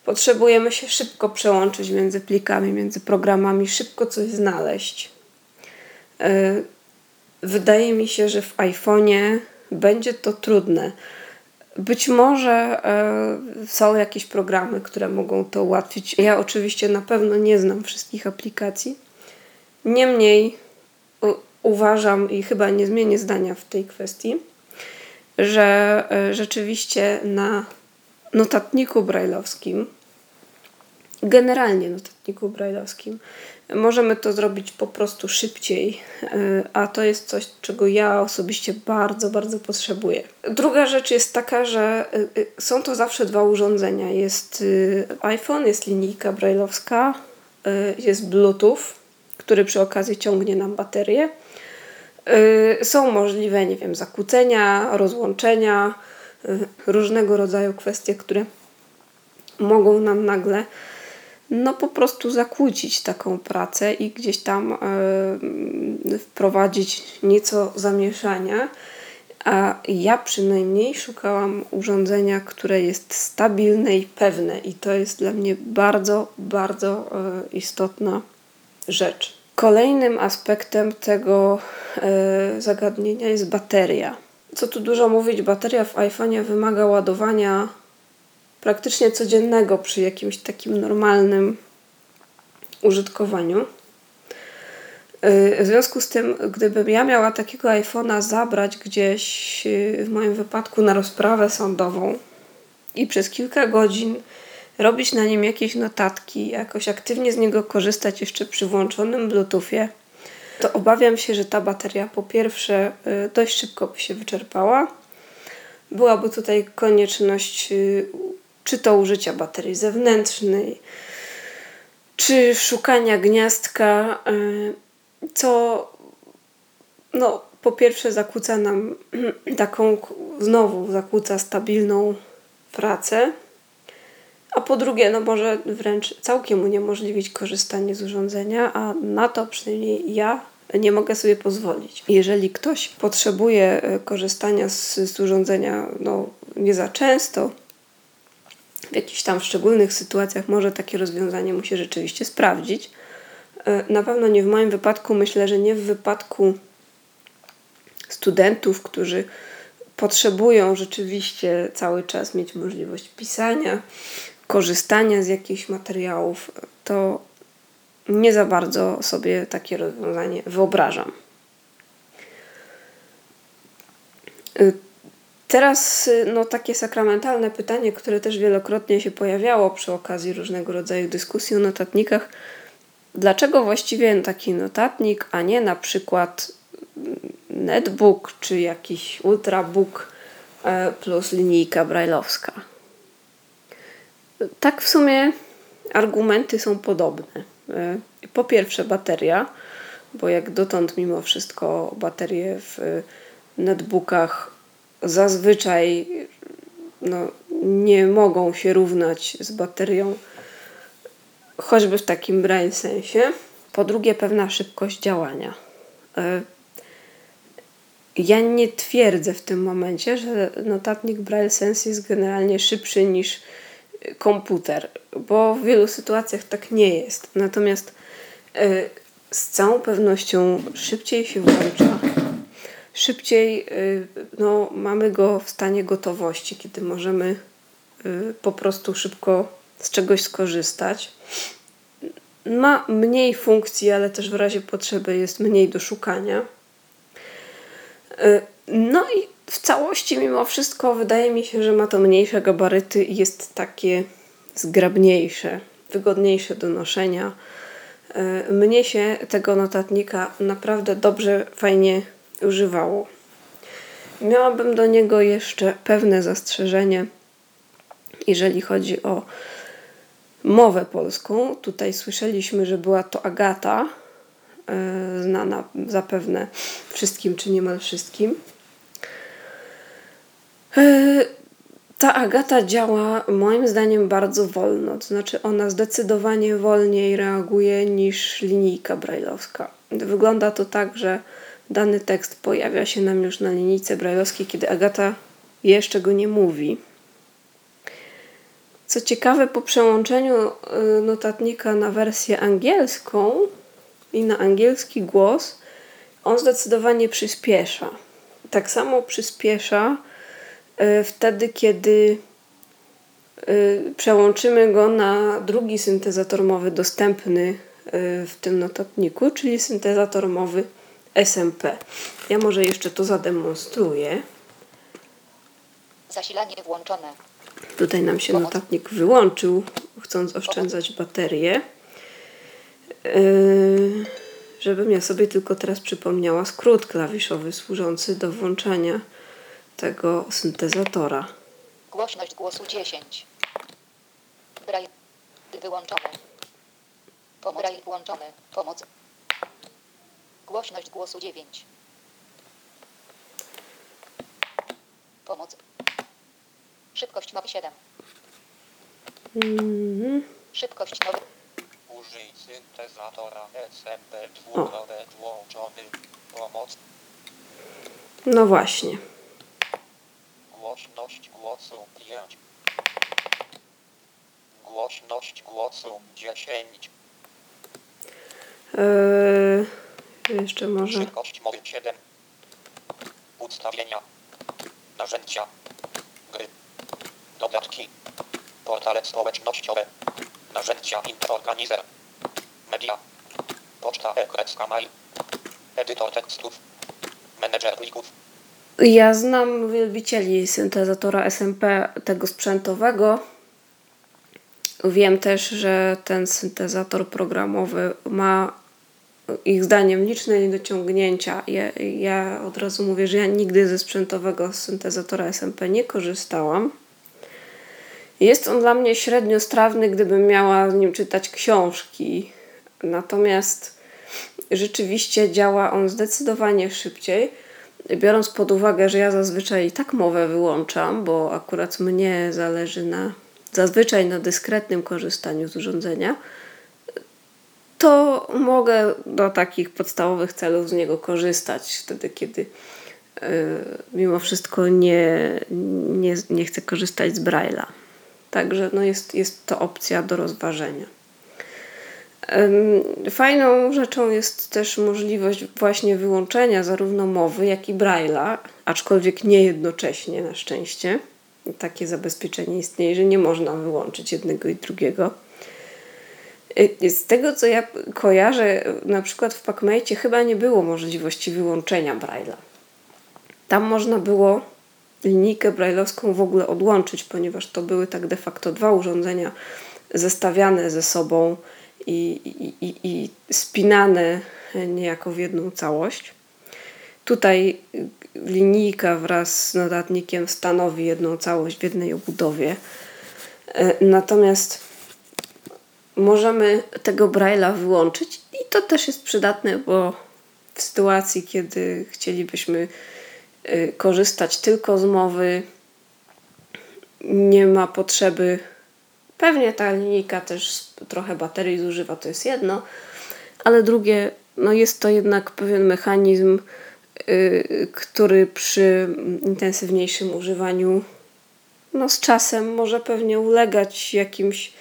S2: Potrzebujemy się szybko przełączyć między plikami, między programami, szybko coś znaleźć. E, wydaje mi się, że w iPhone'ie będzie to trudne być może e, są jakieś programy, które mogą to ułatwić. Ja oczywiście na pewno nie znam wszystkich aplikacji. Niemniej uważam i chyba nie zmienię zdania w tej kwestii, że e, rzeczywiście na notatniku brajlowskim generalnie notatniku brajlowskim. Możemy to zrobić po prostu szybciej, y, a to jest coś, czego ja osobiście bardzo, bardzo potrzebuję. Druga rzecz jest taka, że y, są to zawsze dwa urządzenia. Jest iPhone, jest linijka brajlowska, jest Bluetooth, który przy okazji ciągnie nam baterię. Są możliwe, nie wiem, zakłócenia, rozłączenia, różnego rodzaju kwestie, które mogą nam nagle no po prostu zakłócić taką pracę i gdzieś tam e, wprowadzić nieco zamieszania. A ja przynajmniej szukałam urządzenia, które jest stabilne i pewne, i to jest dla mnie bardzo, bardzo e, istotna rzecz. Kolejnym aspektem tego e, zagadnienia jest bateria. Co tu dużo mówić, bateria w iPhone'ie wymaga ładowania praktycznie codziennego przy jakimś takim normalnym użytkowaniu. Y, w związku z tym, gdybym ja miała takiego iPhone'a zabrać gdzieś, y, w moim wypadku na rozprawę sądową i przez kilka godzin robić na nim jakieś notatki, jakoś aktywnie z niego korzystać jeszcze przy włączonym Bluetoothie, to obawiam się, że ta bateria po pierwsze y, dość szybko by się wyczerpała. Byłaby tutaj konieczność czy to użycia baterii zewnętrznej, czy szukania gniazdka, e, co no, po pierwsze zakłóca nam (clears throat) taką, znowu zakłóca stabilną pracę, a po drugie, no może wręcz całkiem uniemożliwić korzystanie z urządzenia, a na to przynajmniej ja nie mogę sobie pozwolić. Jeżeli ktoś potrzebuje e, korzystania z, z urządzenia no, nie za często, w jakichś tam szczególnych sytuacjach może takie rozwiązanie mu się rzeczywiście sprawdzić. E, na pewno nie w moim wypadku, myślę, że nie w wypadku studentów, którzy potrzebują rzeczywiście cały czas mieć możliwość pisania, korzystania z jakichś materiałów, to nie za bardzo sobie takie rozwiązanie wyobrażam. Teraz y, no, takie sakramentalne pytanie, które też wielokrotnie się pojawiało przy okazji różnego rodzaju dyskusji o notatnikach. Dlaczego właściwie taki notatnik, a nie na przykład mm, netbook czy jakiś ultrabook e, plus linijka brajlowska? Tak w sumie argumenty są podobne. E, po pierwsze bateria, bo jak dotąd mimo wszystko baterie w netbookach zazwyczaj no, nie mogą się równać z baterią, choćby w takim brain sensie. Po drugie, pewna szybkość działania. E, ja nie twierdzę w tym momencie, że notatnik Braille Sense jest generalnie szybszy niż komputer, bo w wielu sytuacjach tak nie jest. Natomiast e, z całą pewnością szybciej się włącza, szybciej y, no, mamy go w stanie gotowości, kiedy możemy y, po prostu szybko z czegoś skorzystać. Ma mniej funkcji, ale też w razie potrzeby jest mniej do szukania. Y, no i w całości, mimo wszystko, wydaje mi się, że ma to mniejsze gabaryty i jest takie zgrabniejsze, wygodniejsze do noszenia. Mnie się tego notatnika naprawdę dobrze, fajnie używało. Miałabym do niego jeszcze pewne zastrzeżenie, jeżeli chodzi o mowę polską. Tutaj słyszeliśmy, że była to Agata, yy, znana zapewne wszystkim, czy niemal wszystkim. Yy, ta Agata działa moim zdaniem bardzo wolno, to znaczy ona zdecydowanie wolniej reaguje niż linijka brajlowska. Wygląda to tak, że dany tekst pojawia się nam już na linijce brajlowskiej, kiedy Agata jeszcze go nie mówi. Co ciekawe, po przełączeniu y, notatnika na wersję angielską i na angielski głos, on zdecydowanie przyspiesza. Tak samo przyspiesza y, wtedy, kiedy y, przełączymy go na drugi syntezator mowy dostępny w tym notatniku, czyli syntezator mowy SMP. Ja może jeszcze to zademonstruję.
S3: Zasilanie włączone.
S2: Tutaj nam się notatnik wyłączył chcąc oszczędzać baterię. Yy, żebym ja sobie tylko teraz przypomniała skrót klawiszowy służący do włączania tego syntezatora.
S3: Głośność głosu 10. Braille. Wyłączone. Pomoc. Braille włączone. Pomoc. Głośność głosu 9. Pomoc. Szybkość mowy 7.
S2: Mhm.
S3: Szybkość mowy.
S4: Użyj syntezatora SMP dwukropek włączony. Pomoc.
S2: No właśnie.
S4: Głośność głosu 5. Głośność głosu 10.
S2: Yy, jeszcze może.
S4: Szybkość mowy 7. Ustawienia. Narzędzia. Gry. Dodatki. Portale społecznościowe. Narzędzia Interorganizer. Media. Poczta e-krecka mail. Edytor tekstów. Menedżer plików.
S2: Ja znam wielbicieli syntezatora SMP tego sprzętowego. Wiem też, że ten syntezator programowy ma ich zdaniem liczne niedociągnięcia. Ja, ja od razu mówię, że ja nigdy ze sprzętowego syntezatora SMP nie korzystałam. Jest on dla mnie średnio strawny, gdybym miała z nim czytać książki. Natomiast rzeczywiście działa on zdecydowanie szybciej. Biorąc pod uwagę, że ja zazwyczaj i tak mowę wyłączam, bo akurat mnie zależy na zazwyczaj na dyskretnym korzystaniu z urządzenia, to mogę do takich podstawowych celów z niego korzystać wtedy, kiedy yy, mimo wszystko nie, nie, nie chcę korzystać z Braille'a. Także no jest, jest to opcja do rozważenia. Fajną rzeczą jest też możliwość właśnie wyłączenia zarówno mowy, jak i Braille'a, aczkolwiek nie jednocześnie na szczęście. Takie zabezpieczenie istnieje, że nie można wyłączyć jednego i drugiego. Y, z tego co ja kojarzę, na przykład w PacMate chyba nie było możliwości wyłączenia Braille'a. Tam można było linijkę brailleowską w ogóle odłączyć, ponieważ to były tak de facto dwa urządzenia zestawiane ze sobą i, i, i, i spinane niejako w jedną całość. Tutaj linijka wraz z notatnikiem stanowi jedną całość w jednej obudowie. E, natomiast możemy tego Braille'a wyłączyć i to też jest przydatne, bo w sytuacji, kiedy chcielibyśmy e, korzystać tylko z mowy, nie ma potrzeby. Pewnie ta linijka też trochę baterii zużywa, to jest jedno, ale drugie, no jest to jednak pewien mechanizm, yy, który przy intensywniejszym używaniu no z czasem może pewnie ulegać jakimś,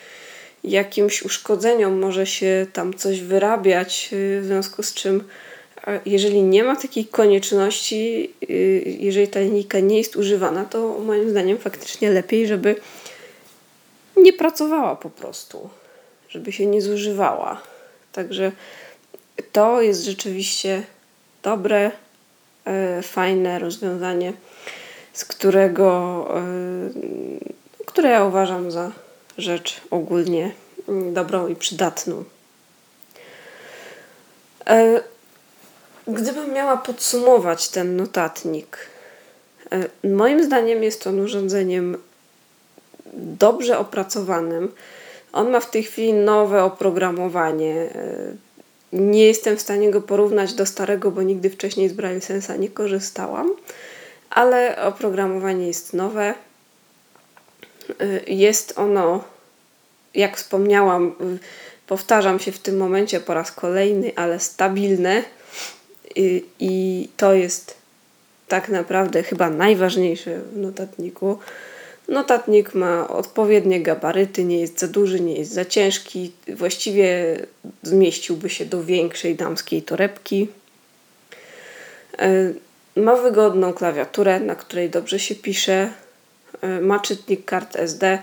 S2: jakimś uszkodzeniom, może się tam coś wyrabiać, yy, w związku z czym jeżeli nie ma takiej konieczności, yy, jeżeli ta linijka nie jest używana, to moim zdaniem faktycznie lepiej, żeby nie pracowała po prostu, żeby się nie zużywała. Także to jest rzeczywiście dobre, e, fajne rozwiązanie, z którego, e, które ja uważam za rzecz ogólnie mm, dobrą i przydatną. E, gdybym miała podsumować ten notatnik, moim zdaniem jest on urządzeniem dobrze opracowanym. On ma w tej chwili nowe oprogramowanie. E, nie jestem w stanie go porównać do starego, bo nigdy wcześniej z Braille Sensa nie korzystałam, ale oprogramowanie jest nowe. E, jest ono, jak wspomniałam, powtarzam się w tym momencie po raz kolejny, ale stabilne i, i to jest tak naprawdę chyba najważniejsze w notatniku. Notatnik ma odpowiednie gabaryty, nie jest za duży, nie jest za ciężki. Właściwie zmieściłby się do większej damskiej torebki. Ma wygodną klawiaturę, na której dobrze się pisze. E, ma czytnik kart SD,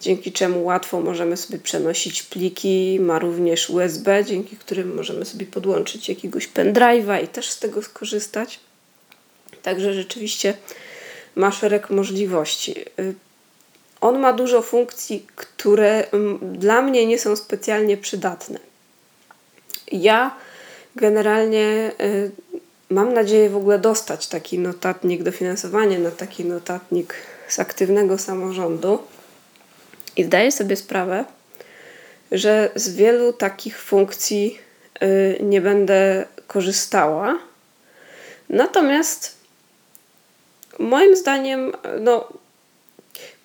S2: dzięki czemu łatwo możemy sobie przenosić pliki. Ma również USB, dzięki którym możemy sobie podłączyć jakiegoś pendrive'a i też z tego skorzystać. Także rzeczywiście ma szereg możliwości. Y, on ma dużo funkcji, które dla mnie nie są specjalnie przydatne. Ja generalnie y, mam nadzieję w ogóle dostać taki notatnik, dofinansowanie na taki notatnik z aktywnego samorządu i zdaję sobie sprawę, że z wielu takich funkcji y, nie będę korzystała. Natomiast moim zdaniem, no,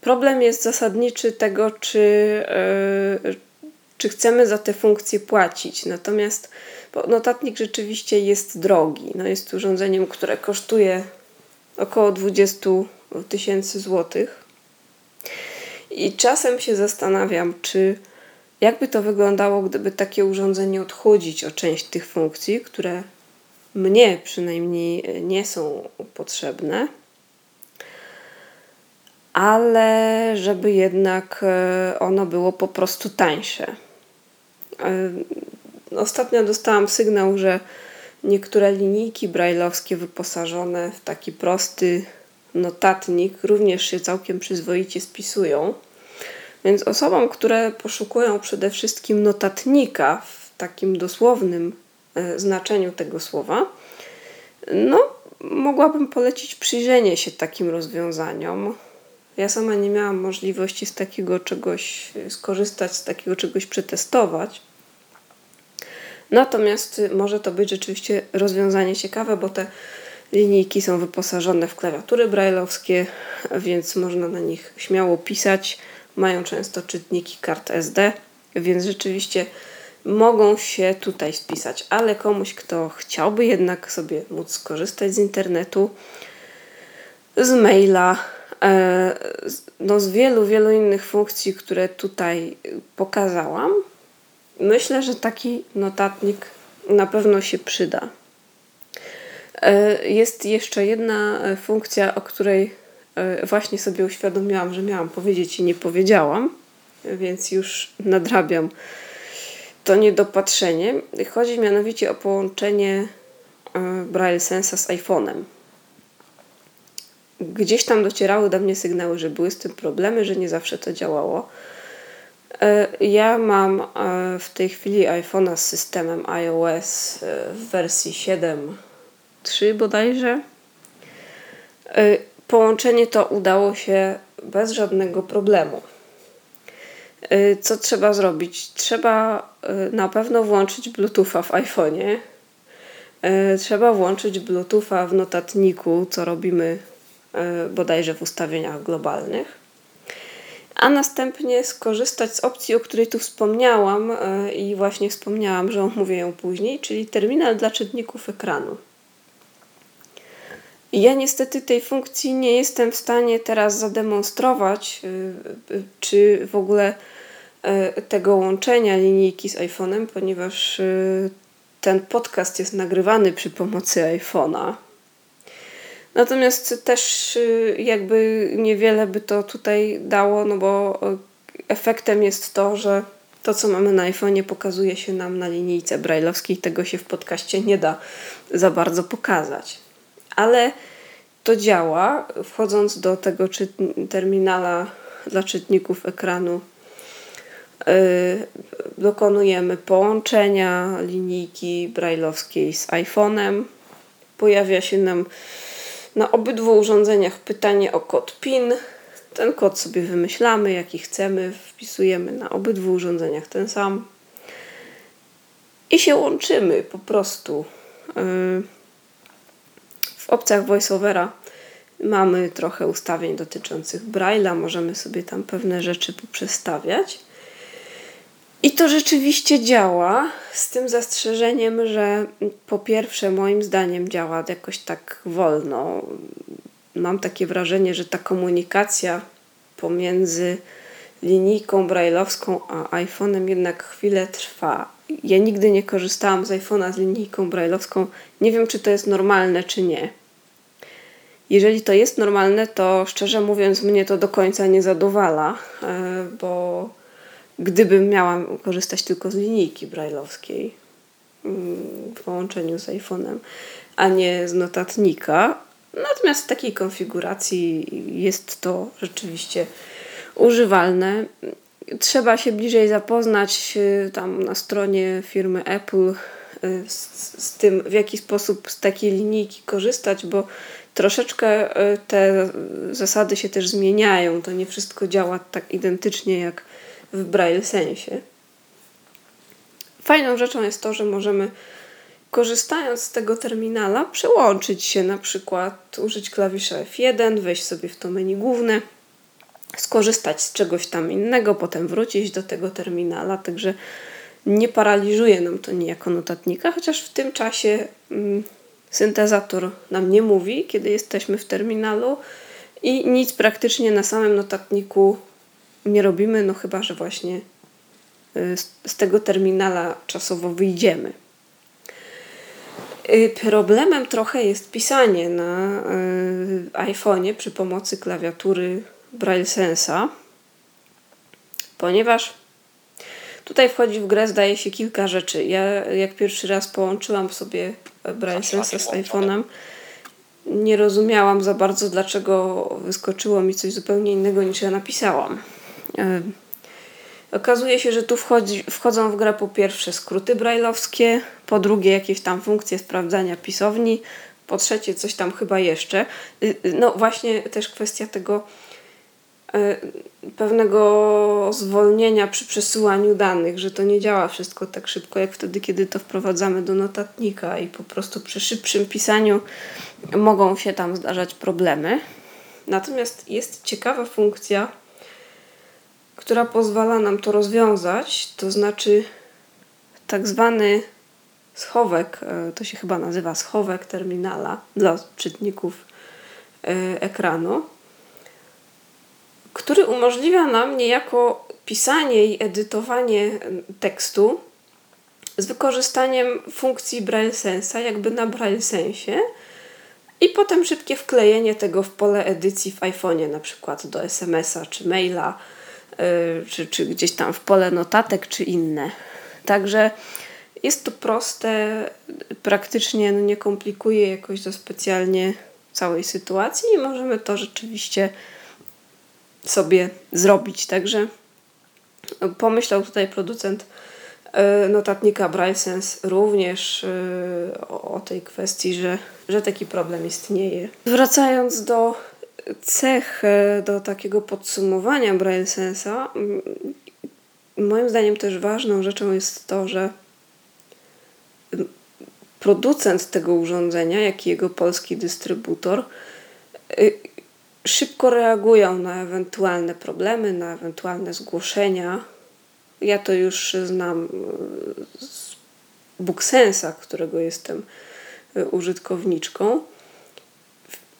S2: problem jest zasadniczy tego, czy, y, czy chcemy za te funkcje płacić. Natomiast notatnik rzeczywiście jest drogi. No, jest urządzeniem, które kosztuje około 20 tysięcy złotych. I czasem się zastanawiam, czy jakby to wyglądało, gdyby takie urządzenie odchudzić o część tych funkcji, które mnie przynajmniej nie są potrzebne, ale żeby jednak e, ono było po prostu tańsze. E, ostatnio dostałam sygnał, że niektóre linijki brajlowskie wyposażone w taki prosty notatnik również się całkiem przyzwoicie spisują. Więc osobom, które poszukują przede wszystkim notatnika w takim dosłownym e, znaczeniu tego słowa, no, mogłabym polecić przyjrzenie się takim rozwiązaniom. Ja sama nie miałam możliwości z takiego czegoś skorzystać, z takiego czegoś przetestować. Natomiast może to być rzeczywiście rozwiązanie ciekawe, bo te linijki są wyposażone w klawiatury brajlowskie, więc można na nich śmiało pisać mają często czytniki kart SD, więc rzeczywiście mogą się tutaj spisać, ale komuś, kto chciałby jednak sobie móc skorzystać z internetu, z maila, e, no z wielu, wielu innych funkcji, które tutaj pokazałam, myślę, że taki notatnik na pewno się przyda. E, jest jeszcze jedna funkcja, o której E, właśnie sobie uświadomiłam, że miałam powiedzieć i nie powiedziałam, więc już nadrabiam to niedopatrzenie. Chodzi mianowicie o połączenie e, Braille Sensa z iPhone'em. Gdzieś tam docierały do mnie sygnały, że były z tym problemy, że nie zawsze to działało. E, ja mam w tej chwili iPhone'a z systemem iOS w wersji 7.3 bodajże. Połączenie to udało się bez żadnego problemu. Y, co trzeba zrobić? Trzeba y, na pewno włączyć Bluetootha w iPhone'ie. Y, trzeba włączyć Bluetootha w notatniku, co robimy bodajże w ustawieniach globalnych. A następnie skorzystać z opcji, o której tu wspomniałam i właśnie wspomniałam, że omówię ją później, czyli terminal dla czytników ekranu. Ja niestety tej funkcji nie jestem w stanie teraz zademonstrować, y, y, czy w ogóle y, tego łączenia linijki z iPhone'em, ponieważ ten podcast jest nagrywany przy pomocy iPhone'a. Natomiast też jakby niewiele by to tutaj dało, no bo efektem jest to, że to, co mamy na iPhone'ie, pokazuje się nam na linijce brajlowskiej. Tego się w podcaście nie da za bardzo pokazać ale to działa. Wchodząc do tego terminala dla czytników ekranu, yy, dokonujemy połączenia linijki brajlowskiej z iPhone'em. Pojawia się nam na obydwu urządzeniach pytanie o kod PIN. Ten kod sobie wymyślamy, jaki chcemy, wpisujemy na obydwu urządzeniach ten sam i się łączymy po prostu. Yy, opcjach VoiceOvera mamy trochę ustawień dotyczących Braille'a, możemy sobie tam pewne rzeczy poprzestawiać. I to rzeczywiście działa, z tym zastrzeżeniem, że po pierwsze, moim zdaniem działa jakoś tak wolno. Mam takie wrażenie, że ta komunikacja pomiędzy linijką brailleowską a iPhone'em jednak chwilę trwa. Ja nigdy nie korzystałam z iPhone'a z linijką brailleowską. Nie wiem, czy to jest normalne, czy nie. Jeżeli to jest normalne, to szczerze mówiąc, mnie to do końca nie zadowala, e, bo gdybym miała korzystać tylko z linijki brajlowskiej mm, w połączeniu z iPhone'em, a nie z notatnika, natomiast w takiej konfiguracji jest to rzeczywiście używalne. Trzeba się bliżej zapoznać y, tam na stronie firmy Apple y, z, z tym, w jaki sposób z takiej linijki korzystać, bo troszeczkę y, te zasady się też zmieniają. To nie wszystko działa tak identycznie jak w Braille sensie. Fajną rzeczą jest to, że możemy korzystając z tego terminala przełączyć się na przykład, użyć klawisza F1, wejść sobie w to menu główne, skorzystać z czegoś tam innego, potem wrócić do tego terminala, także nie paraliżuje nam to niejako notatnika, chociaż w tym czasie mm, syntezator nam nie mówi, kiedy jesteśmy w terminalu i nic praktycznie na samym notatniku nie robimy, no chyba, że właśnie y, z, tego terminala czasowo wyjdziemy. Y, problemem trochę jest pisanie na y, iPhone'ie przy pomocy klawiatury Braille Sensa, ponieważ tutaj wchodzi w grę, zdaje się, kilka rzeczy. Ja jak pierwszy raz połączyłam sobie Braille Sensa z iPhone'em, nie rozumiałam za bardzo, dlaczego wyskoczyło mi coś zupełnie innego niż ja napisałam. Y, okazuje się, że tu wchodzi, wchodzą w grę po pierwsze skróty brajlowskie, po drugie jakieś tam funkcje sprawdzania pisowni, po trzecie coś tam chyba jeszcze. No właśnie też kwestia tego pewnego zwolnienia przy przesyłaniu danych, że to nie działa wszystko tak szybko jak wtedy, kiedy to wprowadzamy do notatnika i po prostu przy szybszym pisaniu mogą się tam zdarzać problemy. Natomiast jest ciekawa funkcja, która pozwala nam to rozwiązać, to znaczy tak zwany schowek, to się chyba nazywa schowek terminala dla czytników ekranu który umożliwia nam niejako pisanie i edytowanie tekstu z wykorzystaniem funkcji Braille Sensa, jakby na Braille Sensie i potem szybkie wklejenie tego w pole edycji w iPhone'ie, na przykład do SMS-a czy maila, yy, czy, czy gdzieś tam w pole notatek, czy inne. Także jest to proste, praktycznie no nie komplikuje jakoś to specjalnie całej sytuacji i możemy to rzeczywiście sobie zrobić. Także pomyślał tutaj producent e, notatnika Braillesense również e, o tej kwestii, że, że taki problem istnieje. Wracając do cech, e, do takiego podsumowania Braillesensa, moim zdaniem też ważną rzeczą jest to, że producent tego urządzenia, jak i jego polski dystrybutor, szybko reagują na ewentualne problemy, na ewentualne zgłoszenia. Ja to już znam e, z Booksensa, którego jestem e, użytkowniczką.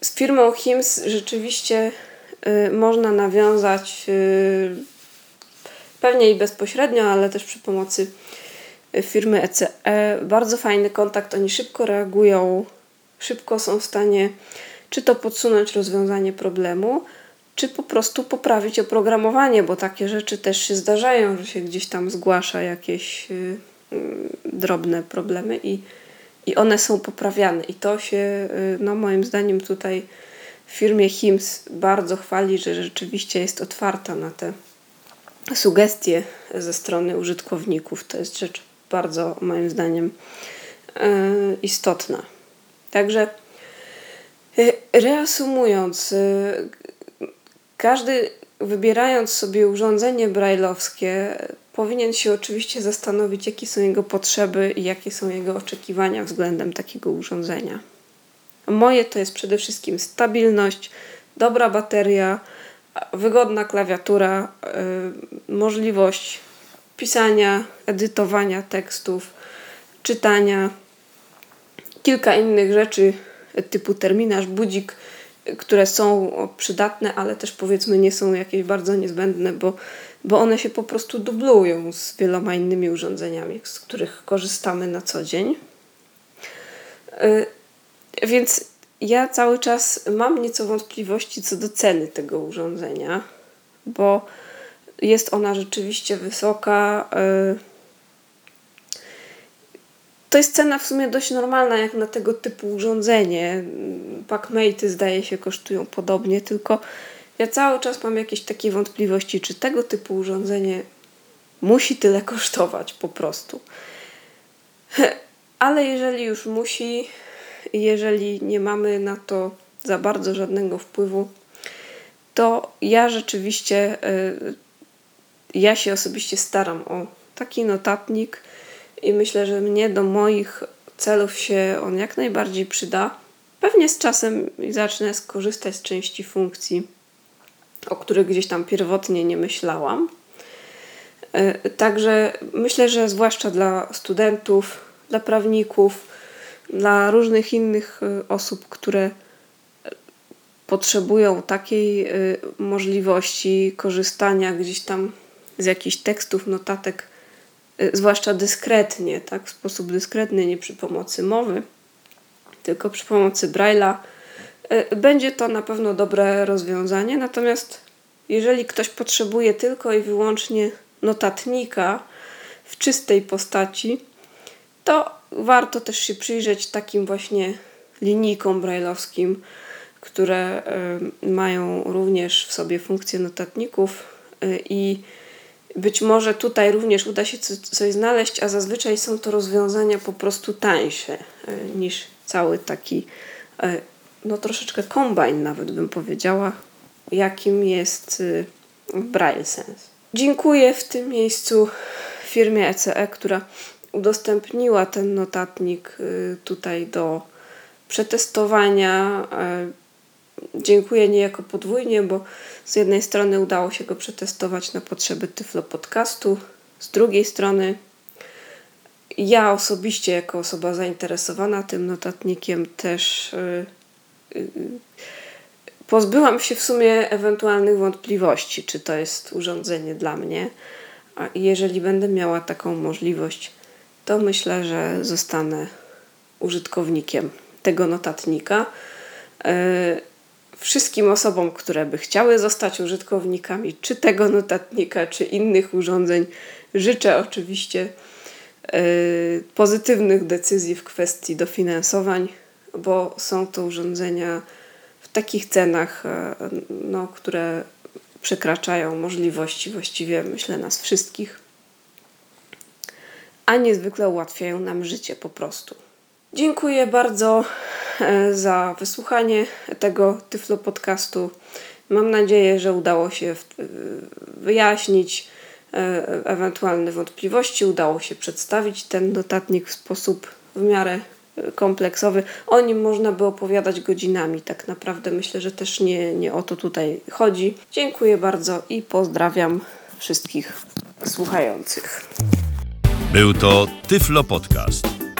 S2: Z firmą HIMS rzeczywiście e, można nawiązać pewnie i bezpośrednio, ale też przy pomocy firmy ECE bardzo fajny kontakt. Oni szybko reagują, szybko są w stanie czy to podsunąć rozwiązanie problemu, czy po prostu poprawić oprogramowanie, bo takie rzeczy też się zdarzają, że się gdzieś tam zgłasza jakieś y, y, drobne problemy i, i one są poprawiane. I to się, y, no moim zdaniem, tutaj w firmie HIMS bardzo chwali, że rzeczywiście jest otwarta na te sugestie ze strony użytkowników. To jest rzecz bardzo, moim zdaniem, istotna. Także Y, reasumując, y, każdy wybierając sobie urządzenie brajlowskie, powinien się oczywiście zastanowić, jakie są jego potrzeby i jakie są jego oczekiwania względem takiego urządzenia. Moje to jest przede wszystkim stabilność, dobra bateria, wygodna klawiatura, yy, możliwość pisania, edytowania tekstów, czytania, kilka innych rzeczy typu terminarz, budzik, które są przydatne, ale też powiedzmy nie są jakieś bardzo niezbędne, bo, bo one się po prostu dublują z wieloma innymi urządzeniami, z których korzystamy na co dzień. Y, więc ja cały czas mam nieco wątpliwości co do ceny tego urządzenia, bo jest ona rzeczywiście wysoka. Yy, to jest cena w sumie dość normalna jak na tego typu urządzenie. Packmate zdaje się kosztują podobnie, tylko Ja cały czas mam jakieś takie wątpliwości, czy tego typu urządzenie musi tyle kosztować po prostu. (laughs) Ale jeżeli już musi, jeżeli nie mamy na to za bardzo żadnego wpływu, to ja rzeczywiście, y, ja się osobiście staram o taki notatnik i myślę, że mnie do moich celów się on jak najbardziej przyda. Pewnie z czasem zacznę skorzystać z części funkcji, o których gdzieś tam pierwotnie nie myślałam. Y, także myślę, że zwłaszcza dla studentów, dla prawników, dla różnych innych y, osób, które potrzebują takiej możliwości korzystania gdzieś tam z jakichś tekstów, notatek, zwłaszcza dyskretnie, tak, w sposób dyskretny, nie przy pomocy mowy, tylko przy pomocy Braille'a, y, będzie to na pewno dobre rozwiązanie. Natomiast jeżeli ktoś potrzebuje tylko i wyłącznie notatnika w czystej postaci, to warto też się przyjrzeć takim właśnie linijkom brajlowskim, które mają również w sobie funkcję notatników y, i być może tutaj również uda się coś znaleźć, a zazwyczaj są to rozwiązania po prostu tańsze y, niż cały taki, y, no troszeczkę kombajn nawet bym powiedziała, jakim jest Braille Sense. Dziękuję w tym miejscu firmie ECE, która udostępniła ten notatnik tutaj do przetestowania dziękuję niejako podwójnie, bo z jednej strony udało się go przetestować na potrzeby Tyflo Podcastu, z drugiej strony ja osobiście, jako osoba zainteresowana tym notatnikiem, też yy, yy, pozbyłam się w sumie ewentualnych wątpliwości, czy to jest urządzenie dla mnie. A jeżeli będę miała taką możliwość, to myślę, że zostanę użytkownikiem tego notatnika. Yy, wszystkim osobom, które by chciały zostać użytkownikami czy tego notatnika, czy innych urządzeń, życzę oczywiście y, pozytywnych decyzji w kwestii dofinansowań, bo są to urządzenia w takich cenach, e, no, które przekraczają możliwości właściwie, myślę, nas wszystkich, a niezwykle ułatwiają nam życie po prostu. Dziękuję bardzo e, za wysłuchanie tego Tyflo podcastu. Mam nadzieję, że udało się e, wyjaśnić e, ewentualne wątpliwości, udało się przedstawić ten notatnik w sposób w miarę kompleksowy. O nim można by opowiadać godzinami. Tak naprawdę myślę, że też nie, nie o to tutaj chodzi. Dziękuję bardzo i pozdrawiam wszystkich słuchających.
S1: Był to Tyflo Podcast.